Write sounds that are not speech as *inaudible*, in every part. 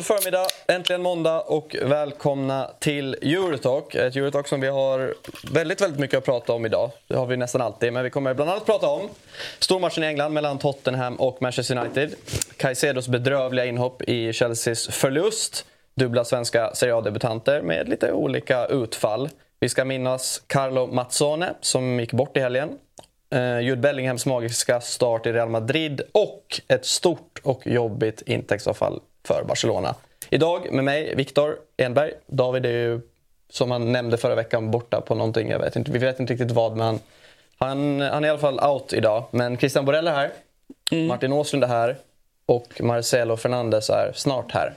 God förmiddag, äntligen måndag och välkomna till Eurotalk. Ett Eurotalk som vi har väldigt, väldigt mycket att prata om idag. Det har vi nästan alltid, men vi kommer bland annat prata om stormatchen i England mellan Tottenham och Manchester United. Caicedos bedrövliga inhopp i Chelseas förlust. Dubbla svenska Serie A-debutanter med lite olika utfall. Vi ska minnas Carlo Mazzone som gick bort i helgen. Uh, Jude Bellinghams magiska start i Real Madrid och ett stort och jobbigt intäktsavfall för Barcelona. Idag med mig, Viktor Enberg. David är ju, som han nämnde förra veckan, borta på någonting. Jag vet inte, vi vet inte riktigt vad, men han, han är i alla fall out idag. Men Christian Borell är här, mm. Martin Åslund är här och Marcelo Fernandes är snart här.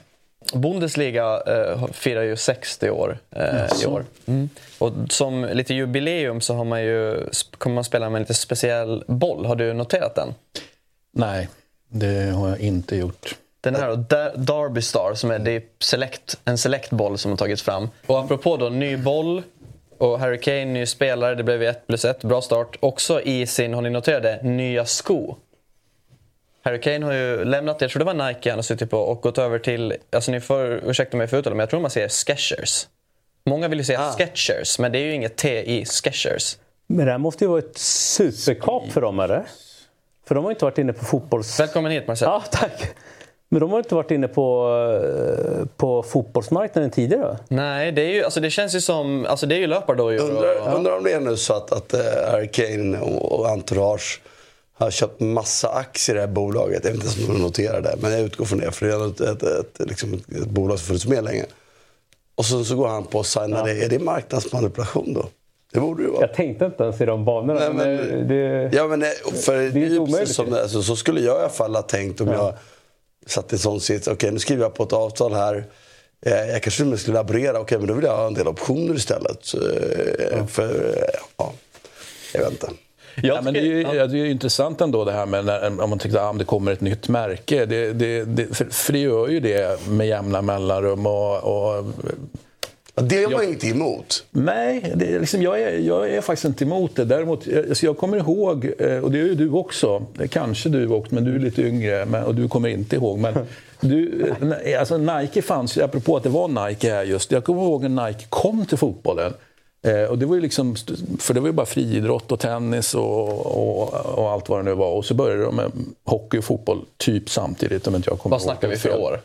Bundesliga eh, firar ju 60 år eh, i år. Mm. Och som lite jubileum så har man ju, kommer man spela med en lite speciell boll. Har du noterat den? Nej, det har jag inte gjort. Den här då, Derby Star, som är, det är select, en select-boll som har tagits fram. Och apropå då, ny boll och Harry Kane, ny spelare, det blev 1 plus 1, bra start. Också i sin, har ni noterat det, nya sko. Harry Kane har ju lämnat, jag tror det var Nike han har suttit på, och gått över till, alltså ni får ursäkta mig för uttalet, men jag tror man säger Skechers. Många vill ju säga ah. Sketchers, men det är ju inget T i Skechers. Men det här måste ju vara ett superkap för dem, eller? För de har inte varit inne på fotbolls... Välkommen hit Marcel. Ja, tack. Men de har inte varit inne på, eh, på fotbollsmarknaden tidigare? Nej, det, är ju, alltså det känns ju som... Alltså det är ju löpardojor. Undrar, och... undrar om det är nu så att, att uh, Harry Kane och Entourage har köpt massa aktier i det här bolaget. Jag vet inte ens om de noterar det, men jag utgår från det. För det är ett, ett, ett, liksom ett, ett bolag som funnits med länge. Och så, så går han på och signar ja. det. Är det marknadsmanipulation då? Det borde ju vara. Jag tänkte inte ens i de banorna. Nej, men, det, ja, men för det är ju omöjligt. Som det, alltså, så skulle jag i alla fall ha tänkt om ja. jag satt i en sån sits. Okej, okay, nu skriver jag på ett avtal här. Eh, jag kanske skulle laborera. Okej, okay, men då vill jag ha en del optioner istället. Mm. För, ja, jag vet inte. Ja, men det, är ju, ja. det är ju intressant ändå det här med när, om man tycker att ah, det kommer ett nytt märke. Det, det, det, för, för det gör ju det med jämna mellanrum. Och, och det är man jag, inte emot. Nej, det är liksom, jag, är, jag är faktiskt inte emot det. Däremot, alltså jag kommer ihåg, eh, och det är ju du också, kanske du också, men du är lite yngre men, och du kommer inte ihåg. Men *laughs* du, eh, alltså Nike fanns ju, apropå att det var Nike här just, jag kommer ihåg när Nike kom till fotbollen. Eh, och det var ju liksom, för det var ju bara friidrott och tennis och, och, och, allt vad det nu var. Och så började de med hockey och fotboll typ samtidigt. Om inte jag kommer vad snackar vi för år?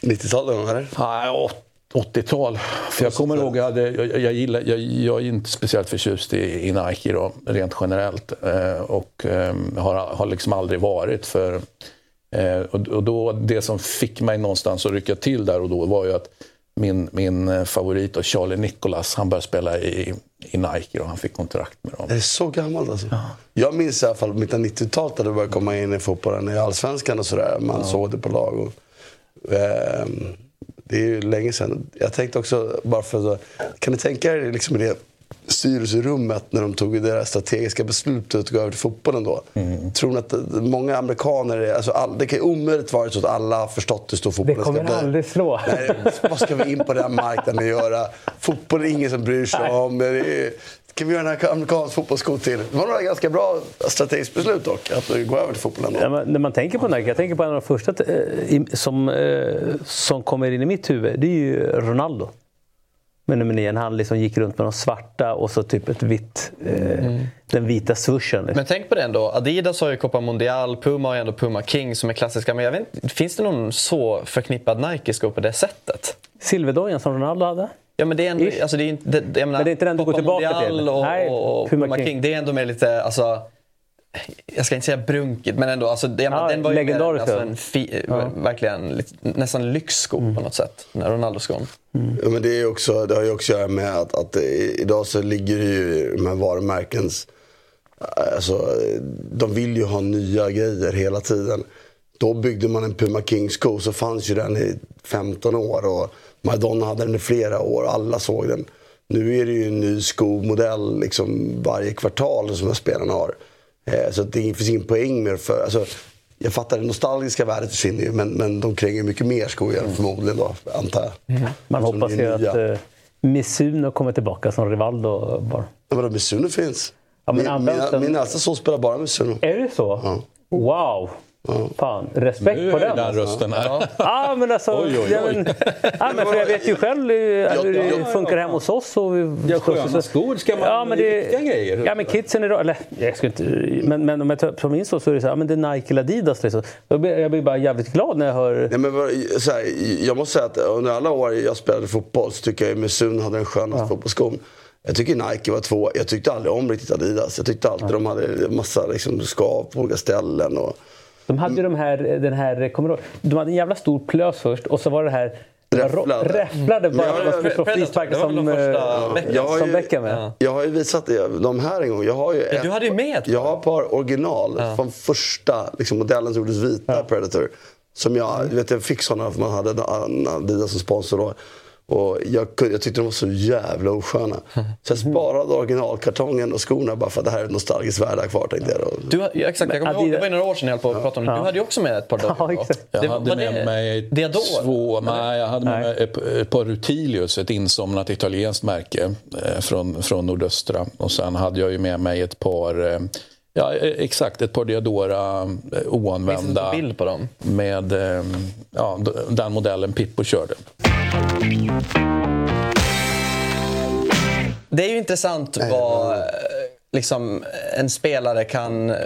90-talet eller? Nej, 80-tal. För jag kommer ihåg, jag, hade, jag, jag, gillar, jag, jag är inte speciellt förtjust i, i Nike då, rent generellt. Eh, och eh, har, har liksom aldrig varit. för eh, och, och, då, Det som fick mig någonstans att rycka till där och då var ju att min, min favorit och Charlie Nicholas, han började spela i, i Nike och han fick kontrakt med dem. Det är så gammalt alltså? Ja. Jag minns i alla fall mitten av 90-talet när det började komma in i fotbollen, i Allsvenskan och sådär. Man ja. såg det på lag. Och, eh, det är ju länge sedan. Jag tänkte också, bara för att, kan ni tänka er liksom det styrelserummet när de tog det där strategiska beslutet att gå över till fotbollen då. Mm. Tror ni att många amerikaner, alltså all, det kan ju omöjligt vara så att alla har förstått hur stor fotbollen ska bli. Det kommer aldrig slå. Nej, vad ska vi in på den marknaden och göra? Fotboll är ingen som bryr sig om. Det är, kan vi göra en amerikansk fotbollssko till? Det var några ganska bra strategiskt beslut dock, att gå över till fotbollen. Ja, när man tänker på Nike, jag tänker på en av de första eh, som, eh, som kommer in i mitt huvud, det är ju Ronaldo. Med nummer nio, han liksom gick runt med de svarta och så typ ett vitt, eh, mm. den vita swooshen. Liksom. Men tänk på det ändå, Adidas har ju Copa Mundial, Puma har ju ändå Puma King som är klassiska. Men jag vet, finns det någon så förknippad Nike-sko på det sättet? Silverdojan som Ronaldo hade? Ja, men det är, ändå, alltså, det är inte, det, jag menar, men det är inte den du går tillbaka till? Och, Nej, och, och Puma King. King. Det är ändå mer lite, alltså, jag ska inte säga brunkigt, men ändå. Alltså, det, ja, den var ju mer, alltså, en fi, ja. verkligen nästan lyxsko mm. på något sätt. Ronaldo-skon. Mm. Ja, men det, är också, det har ju också att göra med att, att idag så ligger det ju de här varumärkens... Alltså, de vill ju ha nya grejer hela tiden. Då byggde man en Puma King-sko så fanns ju den i 15 år. Och Madonna hade den i flera år, alla såg den. Nu är det ju en ny skomodell liksom varje kvartal som spelarna har. Eh, så det finns ingen poäng med för, alltså, jag fattar det nostalgiska värdet försvinner ju, men, men de kränger mycket mer skor mm. förmodligen då, antar jag. Mm. Man hoppas ju att uh, Misuno kommer tillbaka som Rivaldo bara. Ja, vadå, Misuno finns? Ja, min, min, min äldsta son spelar bara Misuno. Är det så? Ja. Wow! Fan, respekt nu på den. den alltså. rösten här. Ja. ah, men alltså, oj, oj, oj. Ja, men, ah, men för jag vet ju själv hur det funkar hemma hos oss. Och vi, ja, sköna skor ska man... Ja, men det, riktiga grejer. Ja, men kidsen idag... Eller, jag ska inte, men, men om jag tar på min så, så är det så här, men det är Nike eller Adidas. Liksom. Jag, blir, jag blir bara jävligt glad när jag hör... Nej, men, så här, jag måste säga att under alla år jag spelade fotboll så tycker jag att Mesun hade den skönaste ja. fotbollsskon. Jag tycker Nike var två. Jag tyckte aldrig om riktigt Adidas. Jag tyckte alltid ja. de hade massa liksom, skav på olika ställen. Och, de hade ju de här, den här, kommer du De hade en jävla stor plös först och så var det här Räfflade. Räfflade bara. Ja, ja, ja, frisparkar som, eh, som Beckham med. Jag har ju visat de här en gång. Jag har ju ett, du hade ju med Jag har ett par original ja. från första liksom, modellen som gjordes vita, Predator. Som jag, vet, jag fick sådana för man hade Adidas som sponsor då. Och jag, jag tyckte de var så jävla osköna. Så jag sparade originalkartongen och skorna bara för att det här är ett nostalgiskt värde kvar. Tänkte jag. Du, ja, exakt, jag kommer ihåg, det var några år sedan jag höll på att prata om det. Du hade ju också med ett par dockor. Ja, jag hade med det, mig Diador? två, nej, jag hade med nej. mig ett, ett par Rutilius, ett insomnat italienskt märke eh, från, från nordöstra. Och sen hade jag ju med mig ett par eh, Ja, e, exakt. Ett par Diadora eh, oanvända. Finns det bild på dem? Med eh, ja, den modellen Pippo körde. Det är ju intressant vad eh, liksom, en spelare kan eh,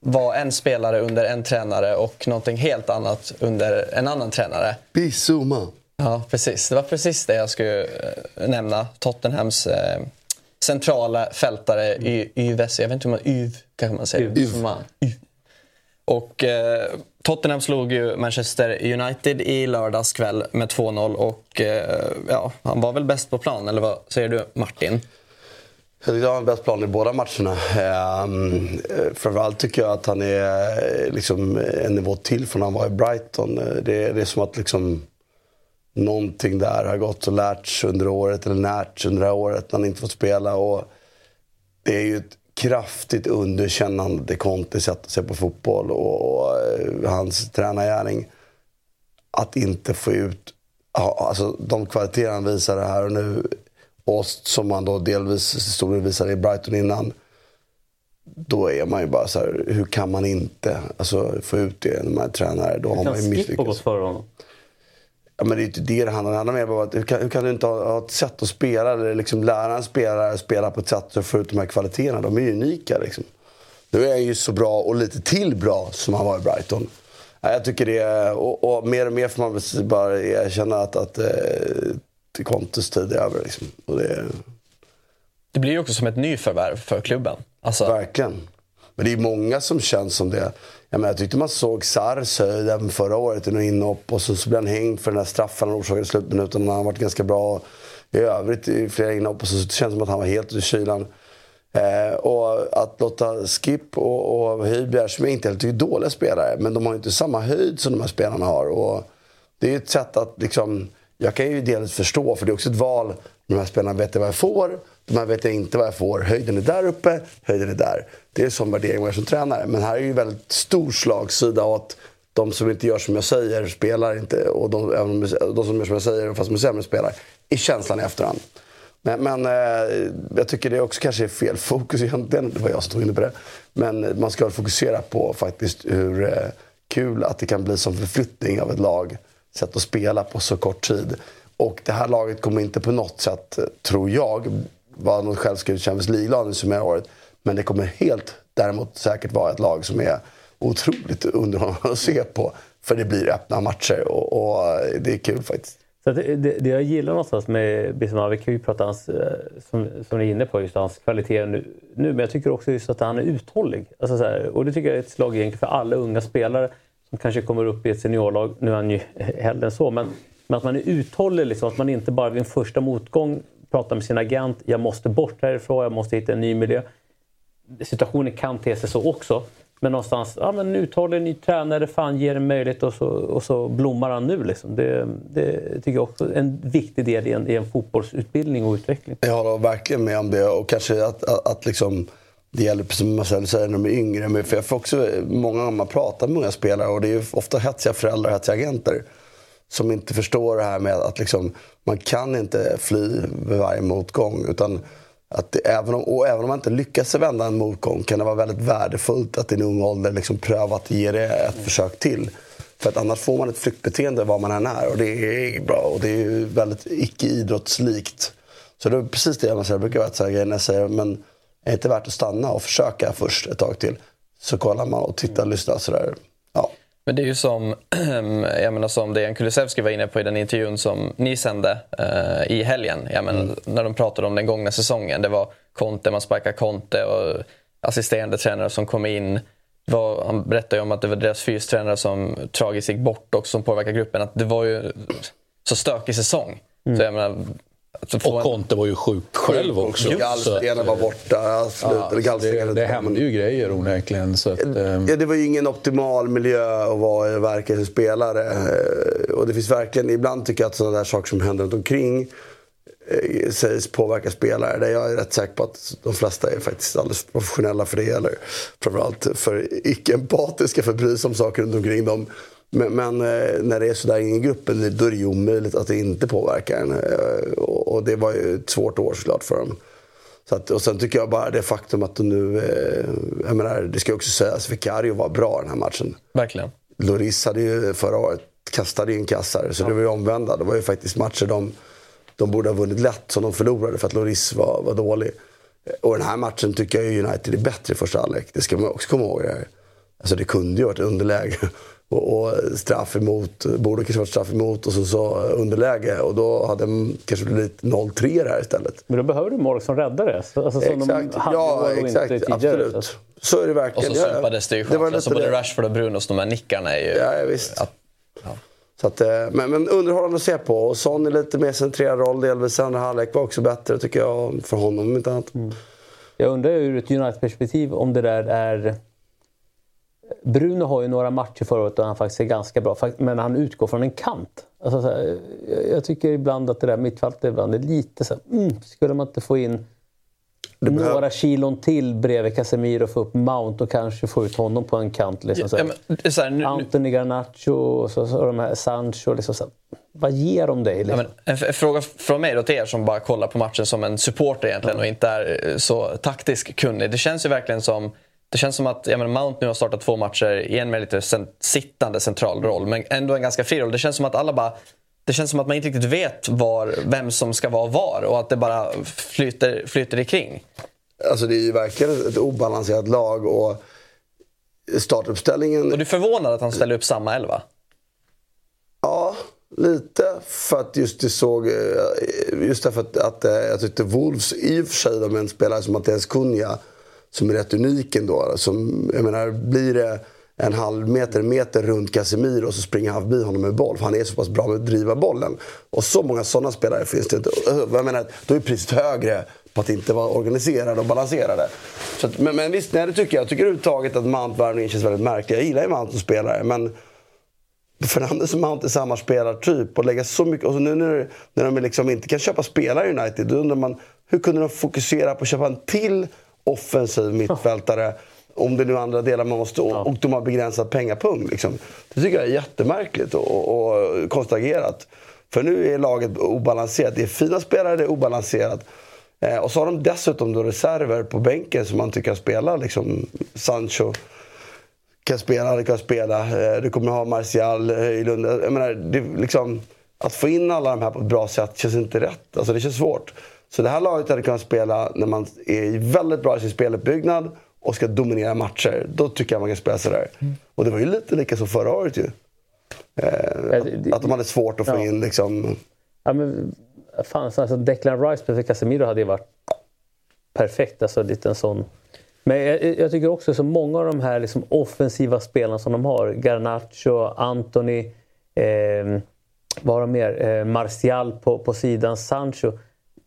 vara en spelare under en tränare och någonting helt annat under en annan tränare. Bizuma. Ja, precis. Det var precis det jag skulle nämna. Tottenhams eh, centrala fältare mm. Yves, jag vet inte hur man... Yv, kanske man säger. Yv. Och eh, Tottenham slog ju Manchester United i lördags kväll med 2-0 och eh, ja, han var väl bäst på plan, eller vad säger du Martin? Jag tycker han har bäst plan i båda matcherna. Um, framförallt tycker jag att han är eh, liksom en nivå till från när han var i Brighton. Det, det är som att liksom någonting där har gått och lärts under året, eller närts under det här året när han inte fått spela. Och det är ju ett kraftigt underkännande till Conte sätt att se på fotboll och, eh, hans tränargärning. Att inte få ut alltså, de kvaliteter han visar här och nu och som han då delvis historien visade i Brighton innan. Då är man ju bara så här, hur kan man inte alltså, få ut det när man är tränare? Då har man ju misslyckats. gått före honom? Ja, men det är inte det det handlar om. Det handlar mer om hur kan, hur kan du inte ha, ha, ett sätt att spela eller liksom lära en spelare att spela på ett sätt så får ut de här kvaliteterna. De är ju unika liksom. Nu är han ju så bra och lite till bra som han var i Brighton. Jag tycker det och, och mer och mer får man bara erkänna att, att eh, Contes tid är över. Liksom. Och det, det blir ju också som ett nyförvärv för klubben. Alltså... Verkligen. Men det är många som känns som det. Jag, menar, jag tyckte man såg Sars höjd även förra året i något inhopp och så, så blev han hängd för den där straffen han orsakade i slutminuten. Han har varit ganska bra i övrigt i flera inhopp och så, så det som att han var helt i kylan. Eh, och att låta Skip och, och Höjbjerg, som jag inte heller tycker är dåliga spelare, men de har inte samma höjd som de här spelarna har. Och det är ett sätt att liksom, jag kan ju delvis förstå, för det är också ett val. De här spelarna vet jag vad jag får, de här vet jag inte vad jag får. Höjden är där uppe, höjden är där. Det är som värdering jag som tränare. Men här är ju väldigt stor slagsida åt de som inte gör som jag säger spelar inte. Och de, de som gör som jag säger, fast de är sämre, spelar. I känslan i efterhand. Men, men eh, jag tycker det också kanske är fel fokus *laughs* egentligen. Det var jag som tog in på det. Men man ska fokusera på faktiskt hur eh, kul att det kan bli som förflyttning av ett lag. Sätt att spela på så kort tid. Och det här laget kommer inte på något sätt, eh, tror jag, vara något självskrivet Champions League-lag nu som året. Men det kommer helt däremot säkert vara ett lag som är otroligt underhållande att se på. För det blir öppna matcher och, och eh, det är kul faktiskt. Så det, det, det, jag gillar någonstans med Bismarck, vi kan ju prata hans, eh, som, som ni är inne på, just hans kvaliteter nu, nu. Men jag tycker också just att han är uthållig. Alltså så här, och det tycker jag är ett slag egentligen för alla unga spelare som kanske kommer upp i ett seniorlag. Nu är han ju äldre än så, men, men att man är uthållig. Liksom, att man inte bara vid en första motgång pratar med sin agent. Jag måste bort härifrån, jag måste hitta en ny miljö. Situationen kan te sig så också. Men någonstans, ja men uthållig ny tränare, fan ger en möjlighet och så, och så blommar han nu. Liksom. Det, det tycker jag också är en viktig del i en, i en fotbollsutbildning och utveckling. Jag håller verkligen med om det och kanske att, att, att liksom det gäller, som Marcel säger, när de är yngre. Men för jag får också många gånger prata med unga spelare och det är ofta hetsiga föräldrar och hetsiga agenter som inte förstår det här med att liksom, man kan inte fly vid varje motgång. Utan att det, även om, och även om man inte lyckas vända en motgång kan det vara väldigt värdefullt att i en ung ålder liksom pröva att ge det ett försök till. För att annars får man ett flyktbeteende var man än är och det är bra och det är väldigt icke-idrottslikt. Så det är precis det jag. Jag brukar vara när jag säger men är det inte värt att stanna och försöka först ett tag till? Så kollar man och tittar och lyssnar sådär. Ja. Men det är ju som, *clears throat* jag menar, som Dejan Kulusevski var inne på i den intervjun som ni sände uh, i helgen. Jag menar, mm. När de pratade om den gångna säsongen. Det var Conte, man sparkade Conte och assisterande tränare som kom in. Var, han berättade ju om att det var deras fystränare som tragiskt gick bort och som påverkade gruppen. Att det var ju så stökig säsong. Mm. Så jag menar, Alltså och Conte var ju sjuk själv också. Gallstenen var borta. Slut, ja, det, det hände ju grejer onekligen. Så att, um... ja, det var ju ingen optimal miljö att vara verka som spelare. Eh, och det finns verkligen, ibland tycker jag att sådana där saker som händer runt omkring eh, sägs påverka spelare. Där jag är rätt säker på att de flesta är faktiskt alldeles professionella för det. Eller framförallt för icke-empatiska för att bry sig om saker runt omkring dem. Men, men, eh, när det är sådär i gruppen då är det ju omöjligt att det inte påverkar en. Eh, och det var ju ett svårt år såklart för dem. Så att, och sen tycker jag bara det faktum att de nu... Eh, jag menar, det ska också sägas, Vicario var bra den här matchen. Verkligen. Loris hade ju förra året kastade in kassar, så ja. det var ju omvända. Det var ju faktiskt matcher de, de borde ha vunnit lätt som de förlorade för att Loris var, var dålig. Och den här matchen tycker jag United är bättre i första halvlek. Det ska man också komma ihåg. Det, här. Alltså det kunde ju varit underläge och, och straff emot, borde kanske varit straff emot och så, så underläge. Och då hade det kanske blivit 0-3 här istället. Men då behöver du mål som räddar det. Alltså, som exakt, de ja exakt. Absolut. Så är det verkligen. Och så supades det ju själv. Alltså, både Rashford och Brunos, de här nickarna är ju... Ja, visst. Att, ja. Så att, eh, men, men underhållande att se på. Och Son i lite mer centrerad roll delvis. Andra halvlek var också bättre tycker jag, för honom om inte annat. Mm. Jag undrar ur ett United-perspektiv om det där är Bruno har ju några matcher förra året där han faktiskt är ganska bra, men han utgår från en kant. Alltså, här, jag tycker ibland att det där mittfältet ibland är lite så här, mm, skulle man inte få in några kilon till bredvid Casemiro och få upp Mount och kanske få ut honom på en kant. Liksom, så ja, men, så här, nu, Anthony Garnacho och så, så, de här Sancho. Liksom, så vad ger de dig? Liksom? Ja, en, en, fråga från mig då till er som bara kollar på matchen som en supporter egentligen och inte är så taktisk kunnig. Det känns ju verkligen som det känns som att ja, men Mount nu har startat två matcher, igen med lite sen, sittande central roll, men ändå en ganska fri roll. Det känns som att alla bara det känns som att man inte riktigt vet var, vem som ska vara var och att det bara flyter, flyter ikring. Alltså det är ju verkligen ett obalanserat lag och startuppställningen... Och du är förvånad att han ställer upp samma elva? Ja, lite. För att just det såg... Eh, just därför att, att eh, jag tyckte Wolves, i och för sig de en spelare som Mattias Cunha som är rätt unik ändå. Som, jag menar, blir det en halv meter, meter runt Casemiro och så springer han förbi honom med boll. För han är så pass bra med att driva bollen. Och så många sådana spelare finns det inte. Jag menar, då är priset högre på att inte vara organiserade och balanserade. Så att, men, men visst, nej, det tycker jag. Jag tycker överhuvudtaget att Mount-värvningen känns väldigt märklig. Jag gillar ju Mount som spelare, men Fernandes och Mount är samma spelartyp. Och lägga så mycket, och så nu när, när de liksom inte kan köpa spelare i United, då undrar man hur kunde de fokusera på att köpa en till offensiv mittfältare. Om det nu är andra delar man måste... Och de har begränsat pengapung. Liksom. Det tycker jag är jättemärkligt och, och konstaterat. För nu är laget obalanserat. Det är fina spelare, det är obalanserat. Eh, och så har de dessutom då reserver på bänken som man tycker spelar. Liksom Sancho kan spela, det kan spela. Eh, du kommer ha Martial eh, i Lund. Jag menar, det, liksom, att få in alla de här på ett bra sätt känns inte rätt. Alltså, det känns svårt. Så det här laget hade kunnat spela när man är väldigt bra i sin speluppbyggnad och ska dominera matcher. Då tycker jag man kan spela sådär. Mm. Och det var ju lite lika som förra året ju. Eh, att, att de hade svårt att få ja. in liksom... Ja, men, fan, alltså Declan Rice för Casemiro hade ju varit perfekt. Alltså lite en sån... Men jag, jag tycker också så många av de här liksom offensiva spelarna som de har, Garnacho, Anthony, eh, vad har de mer? Eh, Martial på, på sidan, Sancho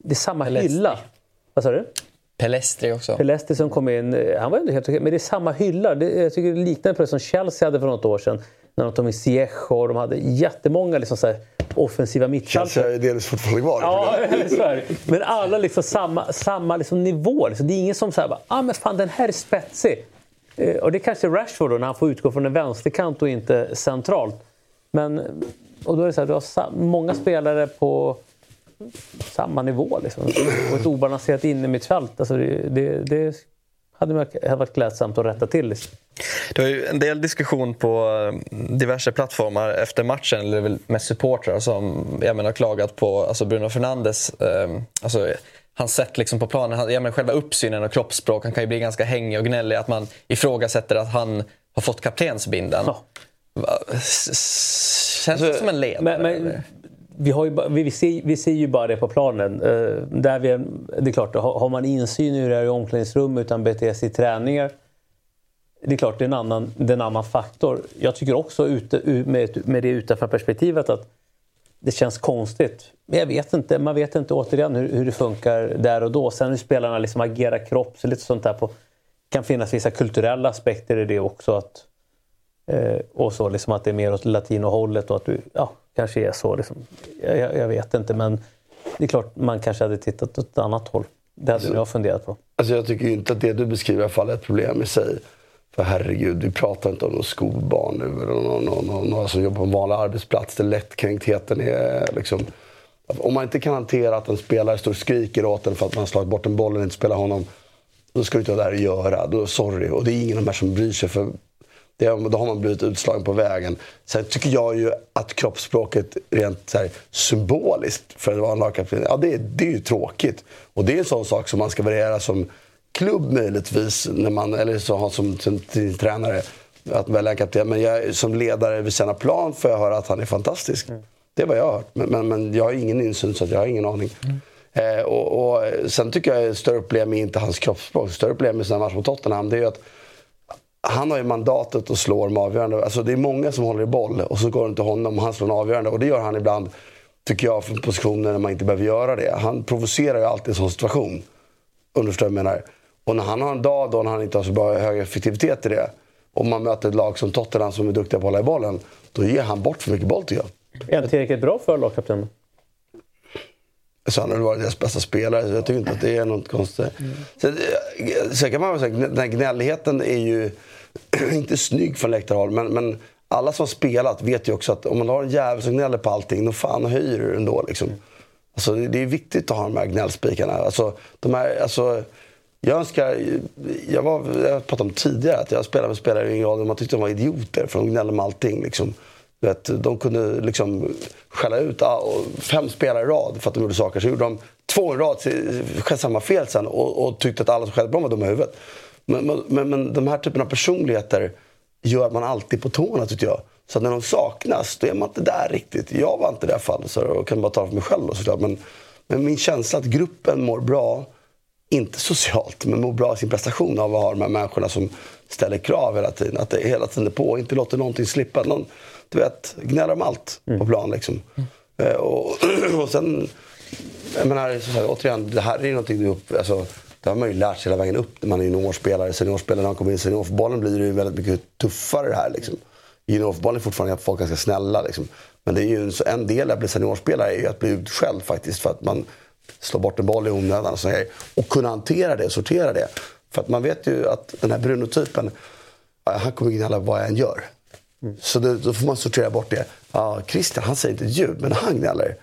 det är samma Pelestri. hylla. Vad sa du? Pelestri också. Pelestri som kom in, eh, han var ändå helt okej. Men det är samma hylla. Det, jag tycker det liknar det som Chelsea hade för något år sedan. När de tog in Ziyech och de hade jättemånga liksom så här offensiva mittfältare. Chelsea är delvis fortfarande kvar. Ja, *laughs* är. Men alla liksom samma, samma liksom nivå. Liksom. Det är ingen som säger ah, men fan den här är spetsig. Eh, och det är kanske Rashford då, när han får utgå från en vänsterkant och inte centralt. Men, och då är det så här, du har många spelare på samma nivå. Liksom. Och ett obalanserat innermittfält. Alltså det, det, det hade varit klädsamt att rätta till. Liksom. Det var ju en del diskussion på eh, diverse plattformar efter matchen, eller mest supportrar som jag menar, klagat på alltså Bruno Fernandes. Eh, alltså, hans sätt liksom på planen, jag menar, själva uppsynen och kroppsspråk, han kan ju bli ganska hängig och gnällig. Att man ifrågasätter att han har fått kaptensbindeln. Ja. Känns det som en ledare? Men, men, vi, har ju, vi, ser, vi ser ju bara det på planen. Eh, där vi, det är klart, har, man insyn i hur det är i omklädningsrummet utan beter sig i träningar det är klart, det är en annan, det är en annan faktor. Jag tycker också ute, med, med det utanför perspektivet att det känns konstigt. Men jag vet inte, man vet inte återigen hur, hur det funkar där och då. Sen hur spelarna liksom agerar kroppsligt och sånt där. På, kan finnas vissa kulturella aspekter i det också. Att, eh, och så liksom att det är mer åt latinohållet och att du ja, kanske är så. Liksom. Jag, jag, vet inte men det är klart man kanske hade tittat åt ett annat håll. Det hade alltså, jag funderat på. Alltså jag tycker inte att det du beskriver i alla fall är ett problem i sig. För herregud, vi pratar inte om någon skolbarn nu eller någon, någon, någon, någon som jobbar på en vanlig arbetsplats där lättkränktheten är liksom... Om man inte kan hantera att en spelare står och skriker åt en för att man har slagit bort en boll och inte spelar honom. Då ska du inte ha där att göra. Då, sorry. Och det är ingen av de här som bryr sig. för det, Då har man blivit utslagen på vägen. Sen tycker jag ju att kroppsspråket rent så här, symboliskt för att vara en lagkapten, ja det, det är ju tråkigt. Och det är en sån sak som man ska värdera som klubb möjligtvis, när man, eller så har som, som tränare, att välja en kapten. Men jag, som ledare vid sina plan får jag höra att han är fantastisk. Mm. Det är vad jag har hört. Men, men, men, jag har ingen insyn så jag har ingen aning. Mm. Eh, och, och, sen tycker jag större problem är inte hans kroppsspråk. Större problem med sina matcher mot Tottenham det är att han har ju mandatet att slå de avgörande. Alltså det är många som håller i boll och så går det till honom och han slår en avgörande. Och det gör han ibland, tycker jag, från positioner när man inte behöver göra det. Han provocerar ju alltid en sån situation. Underförstått menar. Och när han har en dag då han inte har så bra hög effektivitet i det. Och man möter ett lag som Tottenham som är duktiga på att hålla i bollen. Då ger han bort för mycket boll tycker jag. Är han tillräckligt bra för lagkapten? Så han har varit deras bästa spelare, så jag tycker inte att det är något konstigt. Mm. Sen, sen kan man väl säga den här gnälligheten är ju inte snygg från läktarhåll. Men, men alla som har spelat vet ju också att om man har en jävel som gnäller på allting, då fan höjer du ändå. Liksom. Alltså, det är viktigt att ha de här gnällspikarna. Alltså, de här, alltså, jag önskar, jag, var, jag pratade om tidigare att jag spelade med spelare i yngre man tyckte de var idioter för de gnällde med allting. Liksom. Vet, de kunde liksom skälla ut fem spelare i rad för att de gjorde saker. Så gjorde de två i rad, samma fel sen och, och tyckte att alla som skällde på dem var dumma i huvudet. Men, men, men de här typen av personligheter gör man alltid på tårna tycker jag. Så när de saknas, då är man inte där riktigt. Jag var inte i det här fallet, så jag kan bara ta för mig själv. Då, såklart. Men, men min känsla att gruppen mår bra inte socialt, men mår bra i sin prestation av att ha de här människorna som ställer krav hela tiden. Att det hela tiden är på och inte låter någonting slippa. Någon, du vet, gnäller om allt mm. på plan liksom. Mm. Och, *clears throat* och sen, jag menar, så här, återigen, det här är ju någonting du upp, alltså, det har man ju lärt sig hela vägen upp när man är juniorspelare. Seniorspelare, när man kommer in i seniorfotbollen blir det ju väldigt mycket tuffare här. Liksom. I juniorfotbollen är fortfarande folk ganska snälla. Liksom. Men det är ju en, en del av att bli seniorspelare är ju att bli utskälld faktiskt. För att man slå bort en boll i onödan och, så och kunna hantera det, sortera det. För att man vet ju att den här Bruno-typen, han kommer gnälla vad jag än gör. Mm. Så det, då får man sortera bort det. Ja, Christian han säger inte ett ljud, men han gnäller.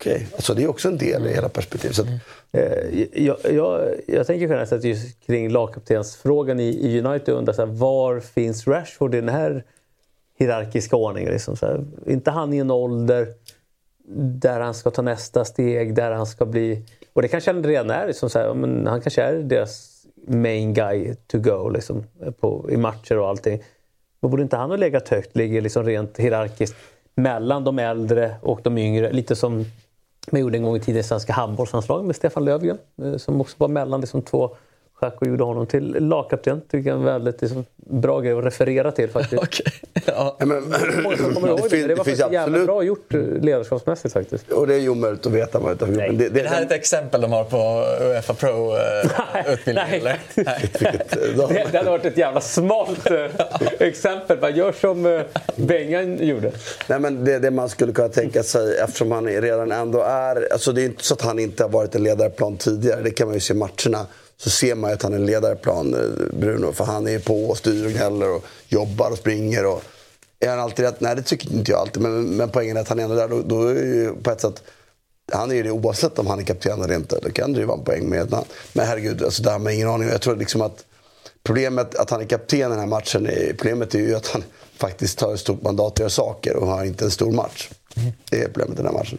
Okej, okay. alltså det är också en del i hela perspektivet. Så att... mm. Eh, jag, jag, jag tänker generellt sett just kring lagkaptensfrågan i, i United undrar så här, var finns Rashford i den här hierarkiska ordningen? Liksom, så här, inte han i en ålder där han ska ta nästa steg, där han ska bli... Och det kanske han redan är. Liksom så här, men han kanske är deras main guy to go liksom, på, i matcher och allting. Men borde inte han ha legat högt, ligger liksom rent hierarkiskt mellan de äldre och de yngre. Lite som man gjorde en gång i tiden i svenska handbollslandslaget med Stefan Löfgren. Eh, som också var mellan liksom två Jacko gjorde honom till lagkapten. Tycker jag är en väldigt liksom, bra grej att referera till faktiskt. *laughs* Okej. Ja. Men, kommer ihåg det, fin- det var faktiskt jävla absolut- bra gjort eh, ledarskapsmässigt faktiskt. Och det är ju omöjligt att veta det Nej. men det, Är det här ett exempel de har på Uefa Pro-utbildning? Nej. eller? Nej. Det, det hade varit ett jävla smalt eh, *laughs* exempel. Bara gör som eh, Bengan gjorde. Nej, men det, det man skulle kunna tänka sig eftersom han är- redan ändå är... Alltså det är inte så att han inte har varit en ledarplan tidigare. Det kan man ju se i matcherna. Så ser man att han är en ledarplan, eh, Bruno. För han är på och styr och gnäller och jobbar och springer. Och är han alltid rätt? Nej, det tycker inte jag alltid. Men, men poängen är att han är ändå där. Då, då är det ju på ett sätt... Han är ju det oavsett om han är kapten eller inte. Då kan det ju vara en poäng med ett namn. Men herregud, alltså, det har man ingen aning. Jag tror liksom att problemet att han är kapten i den här matchen, är, problemet är ju att han faktiskt tar ett stort mandat att göra saker och har inte en stor match. Det är problemet i den här matchen.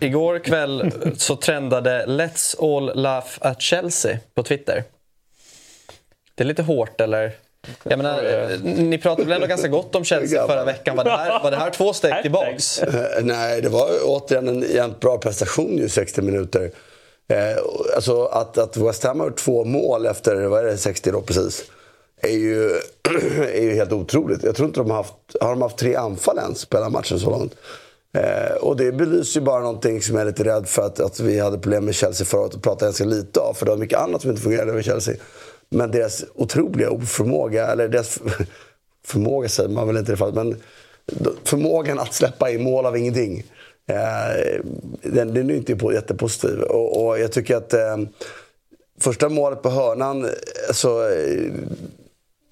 Igår kväll så trendade Let's all laugh at Chelsea på Twitter. Det är lite hårt eller? Jag menar, ni pratade väl ändå ganska gott om Chelsea förra veckan. Var det här, var det här två steg tillbaks? Eh, nej, det var återigen en jämnt bra prestation ju 60 minuter. Eh, alltså att, att West Ham har två mål efter, vad är det, 60 då precis. Är ju, *clears throat* är ju helt otroligt. Jag tror inte de har haft, har de haft tre anfall ens på hela matchen så långt. Eh, och det belyser ju bara någonting som jag är lite rädd för att, att vi hade problem med Chelsea förra året och pratade ganska lite av. För det var mycket annat som inte fungerade med Chelsea. Men deras otroliga oförmåga, eller deras *laughs* förmåga säger man väl inte i det fallet, men förmågan att släppa in mål av ingenting. Eh, den, den är ju inte på, jättepositiv. Och, och jag tycker att eh, första målet på hörnan, så, eh,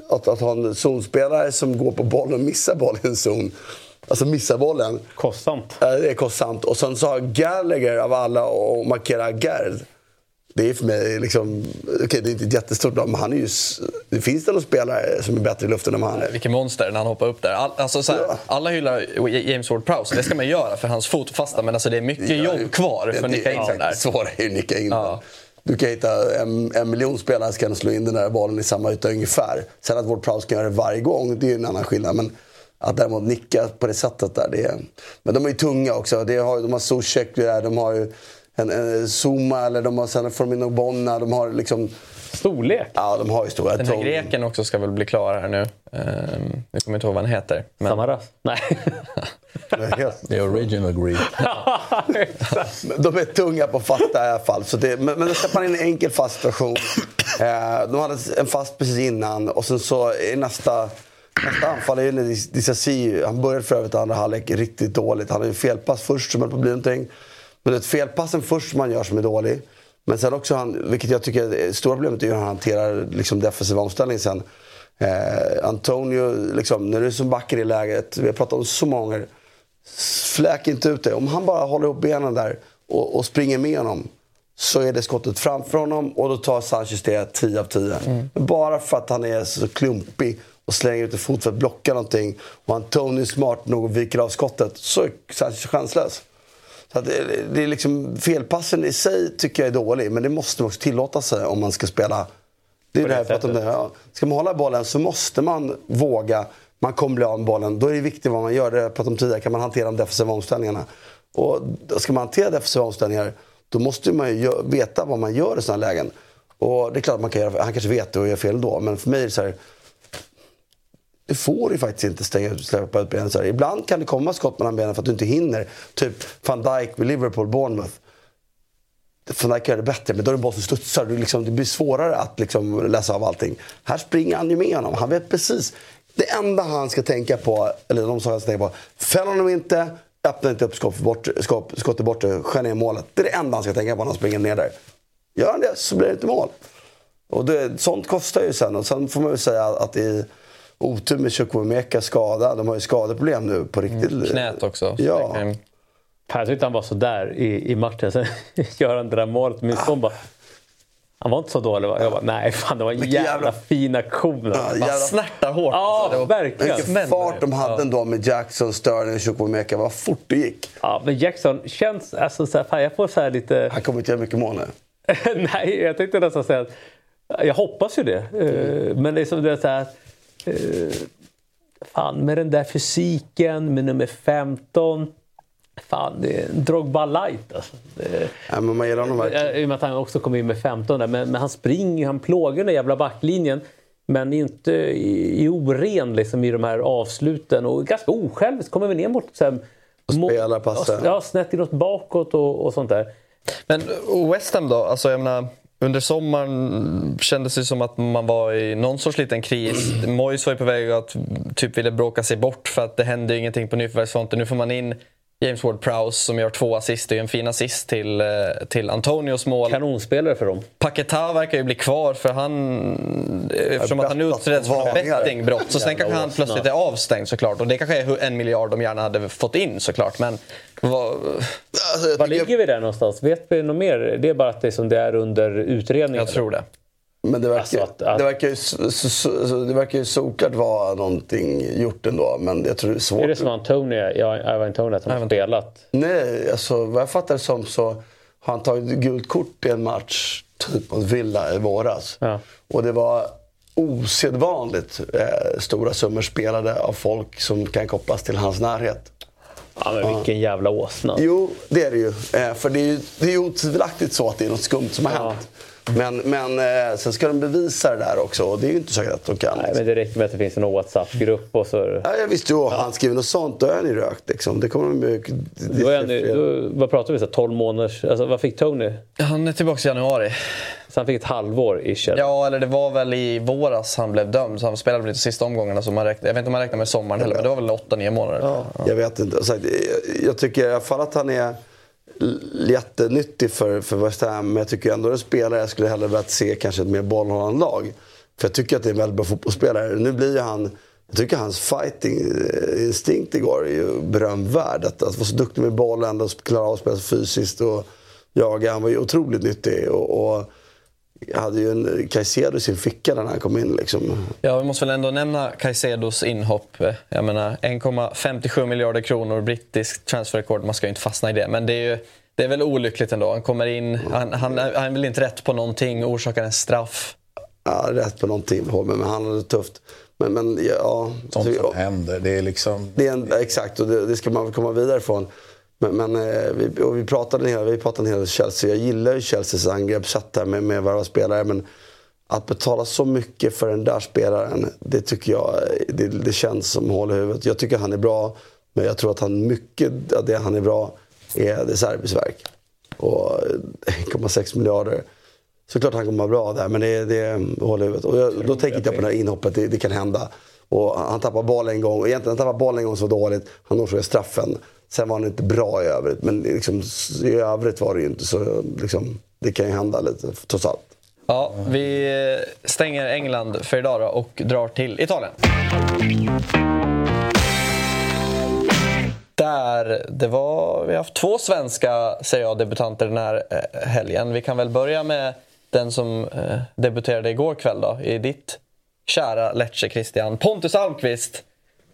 att, att ha en zonspelare som går på bollen och missar bollen i en zon. Alltså missar bollen. Kostsamt. Ja, Det är kostsamt. Och sen så har Gallagher av alla och markerar Gerd. Det är för mig liksom, okej det är inte ett jättestort namn, men han är ju, det finns det någon spelare som är bättre i luften än vad han är. Vilken monster när han hoppar upp där. All, alltså, så här, Ja. Alla hyllar James Ward-Prowse, det ska man göra för hans fotfasta. Men alltså, det är mycket jobb kvar för att nicka in den där. Svårare är att nicka in Ja. Du kan hitta en, en miljon spelare som kan slå in den där bollen i samma yta ungefär. Sen att vårt Prowse kan göra det varje gång, det är ju en annan skillnad. Men att däremot nicka på det sättet där, det är... Men de är ju tunga också. De har, de har Zuzek, de har ju en, en Zuma, eller de har sen Formino Bonna, de har liksom... Storlek. Ja, de har ju stora. Den här greken också ska väl bli klar här nu. Um, jag kommer inte ihåg vad han heter. Men... Samaras? Nej. The original Greek. *laughs* De är tunga på fasta i alla fall. Så det, men, men då släpper man in en enkel fast situation. Eh, de hade en fast precis innan och sen så är nästa, nästa anfall är ju när Dis- Disasi, han började för övrigt andra halvlek riktigt dåligt. Han hade en felpass först som höll på att bli någonting. Men det är felpassen först som man gör som är dålig. Men sen också, han, vilket jag tycker är det stora problemet, är hur han hanterar liksom, defensiva omställning sen. Eh, Antonio, liksom, när du är som back i läget, vi har pratat om så många. Fläk inte ut det. Om han bara håller ihop benen där och, och springer med honom så är det skottet framför honom och då tar Sanchez det 10 av 10. Men bara för att han är så klumpig och slänger ut en fot för att blocka någonting och Antonio är smart nog och viker av skottet så är Sanchez chanslös. Så att det, det är liksom, felpassen i sig tycker jag är dålig men det måste man också tillåta sig om man ska spela det är det om. Det. Ja. Ska man hålla bollen så måste man våga. Man kommer bli av med bollen. Då är det viktigt vad man gör. Det jag om tidigare. Kan man hantera de defensiva omställningarna? Och ska man hantera defensiva omställningar då måste man ju veta vad man gör i sådana lägen. Och det är klart att man kan göra, han kanske vet det och gör fel då. Men för mig är det så här. Du får ju faktiskt inte stänga ut, släppa ut benen så här. Ibland kan det komma skott mellan benen för att du inte hinner. Typ van Dijk vid Liverpool, Bournemouth. Van Dijk gör det bättre, men då är det en boll som studsar. Du liksom, det blir svårare att liksom läsa av allting. Här springer han ju med honom. Han vet precis. Det enda han ska tänka på, eller de som han ska tänka på, fäll honom inte, öppna inte upp skott bort, skott, skott bort, skär ner målet. Det är det enda han ska tänka på när han springer ner där. Gör han det så blir det inte mål. Och det, sånt kostar ju sen. Och sen får man ju säga att i, otur med Chukwuemeka skada. De har ju skadeproblem nu på riktigt. Mm, knät också. Ja. Jag tyckte han var sådär i, i matchen. Sen *laughs* gör han det där målet. Min son bara... Han var inte så dålig va? Jag bara, nej fan det var en jävla, jävla fin aktion. Ja, jävla... snärtar hårt. Ja, alltså, verkligen. Vilken fart de hade ja. ändå med Jackson, Sterling och Chukwuemeka. Vad fort det gick. Ja, men Jackson känns... Alltså, så här, fan, jag får så lite... Han kommer inte göra mycket mål nu. *laughs* nej, jag tänkte nästan säga att... Jag hoppas ju det. Mm. Men det är som det är så här... Fan, med den där fysiken, med nummer 15. Fan, det är en Drogba light alltså. Ja, men man gillar honom verkligen. I och med att han också kom in med 15 där. Men, men han springer, han plågar den jävla backlinjen. Men inte i, i oren liksom, i de här avsluten. Och ganska osjälviskt. Kommer vi ner mot... Så här, och spelar passen. Ja, snett inåt bakåt och, och sånt där. Men West Ham då? Alltså, jag menar, under sommaren kändes det som att man var i någon sorts liten kris. Moyes var ju på väg att typ ville bråka sig bort för att det hände ingenting på nyförvärvsfronten. Nu får man in James Ward-Prowse som gör två assist. Det är en fin assist till, eh, till Antonios mål. Kanonspelare för dem. Paketa verkar ju bli kvar för han... Eftersom att han utreds för bettingbrott så sen kanske han plötsligt är avstängd såklart. Och det kanske är en miljard de gärna hade fått in såklart. Men vad... Alltså, Var ligger vi där någonstans? Vet vi något mer? Det är bara att det, som det är under utredning? Jag tror det. Men det verkar, alltså att, att... det verkar ju, så, så, det verkar ju såklart vara någonting gjort ändå. Men jag tror det är svårt. Är det som Antonio, Ivan Antonio, att han har spelat? Nej, alltså vad jag fattar det som så har han tagit gult kort i en match typ mot Villa i våras. Ja. Och det var osedvanligt eh, stora summor spelade av folk som kan kopplas till hans närhet. Ja, men vilken jävla åsna. Jo, det är det ju. Eh, för det är ju, det är ju otvivelaktigt så att det är något skumt som har ja. hänt. Men, men eh, sen ska de bevisa det där också och det är ju inte säkert att de kan. Nej, men det räcker med att det finns en WhatsApp-grupp och så... Ja, jag visste ju. Ja. Han skriver något sånt, då är han ju rökt. Liksom. Det kommer de ju... Då är han, då, vad pratar vi? Så 12 månaders... Alltså, vad fick Tony? Han är tillbaka i januari. Så han fick ett halvår ish? Ja, eller det var väl i våras han blev dömd. Så han spelade väl inte sista omgångarna. Så man räknar, jag vet inte om man räknar med sommaren heller, men det var väl 8-9 månader. Ja. Ja. Jag vet inte. Jag tycker i alla fall att han är jättenyttig för, för West Ham. Men jag tycker ändå en spelare jag skulle hellre velat se kanske ett mer bollhållande lag. För jag tycker att det är en väldigt bra fotbollsspelare. Nu blir ju han... Jag tycker hans fighting-instinkt eh, igår är ju berömvärd. Att, att vara så duktig med bollen och klara av att spela fysiskt och jaga. Han var ju otroligt nyttig. och, och hade ju en Caicedo i sin ficka när han kom in. Liksom. Ja, vi måste väl ändå nämna Caicedos inhopp. Jag menar 1,57 miljarder kronor, brittiskt transferrekord. Man ska ju inte fastna i det. Men det är ju det är väl olyckligt ändå. Han kommer in, han, han, han är väl inte rätt på någonting, orsakar en straff. Ja, rätt på någonting, men han hade det tufft. Men, men ja... Sånt som händer, det är liksom... Det är en, exakt, och det, det ska man väl komma vidare från. Men, men eh, vi, och vi pratade en hel, vi pratade en hel del Chelsea. Jag gillar ju Chelseas angreppssätt med, med varva spelare. Men att betala så mycket för den där spelaren, det tycker jag det, det känns som hål i huvudet. Jag tycker han är bra, men jag tror att han mycket av det han är bra är det serviceverk. Och 1,6 miljarder. Såklart han kommer vara bra där, men det, det håller i huvudet. Och jag, då tänker jag på det här inhoppet, det, det kan hända. Och han tappar bollen en gång. Egentligen han tappar bollen en gång så dåligt. Han orsakar straffen. Sen var han inte bra i övrigt, men liksom, i övrigt var det ju inte så... Liksom, det kan ju hända lite, trots allt. Ja, vi stänger England för idag då och drar till Italien. Där det var, vi har haft två svenska Serie A-debutanter den här eh, helgen. Vi kan väl börja med den som eh, debuterade igår kväll då, i ditt kära Lecce, Christian. Pontus Almqvist.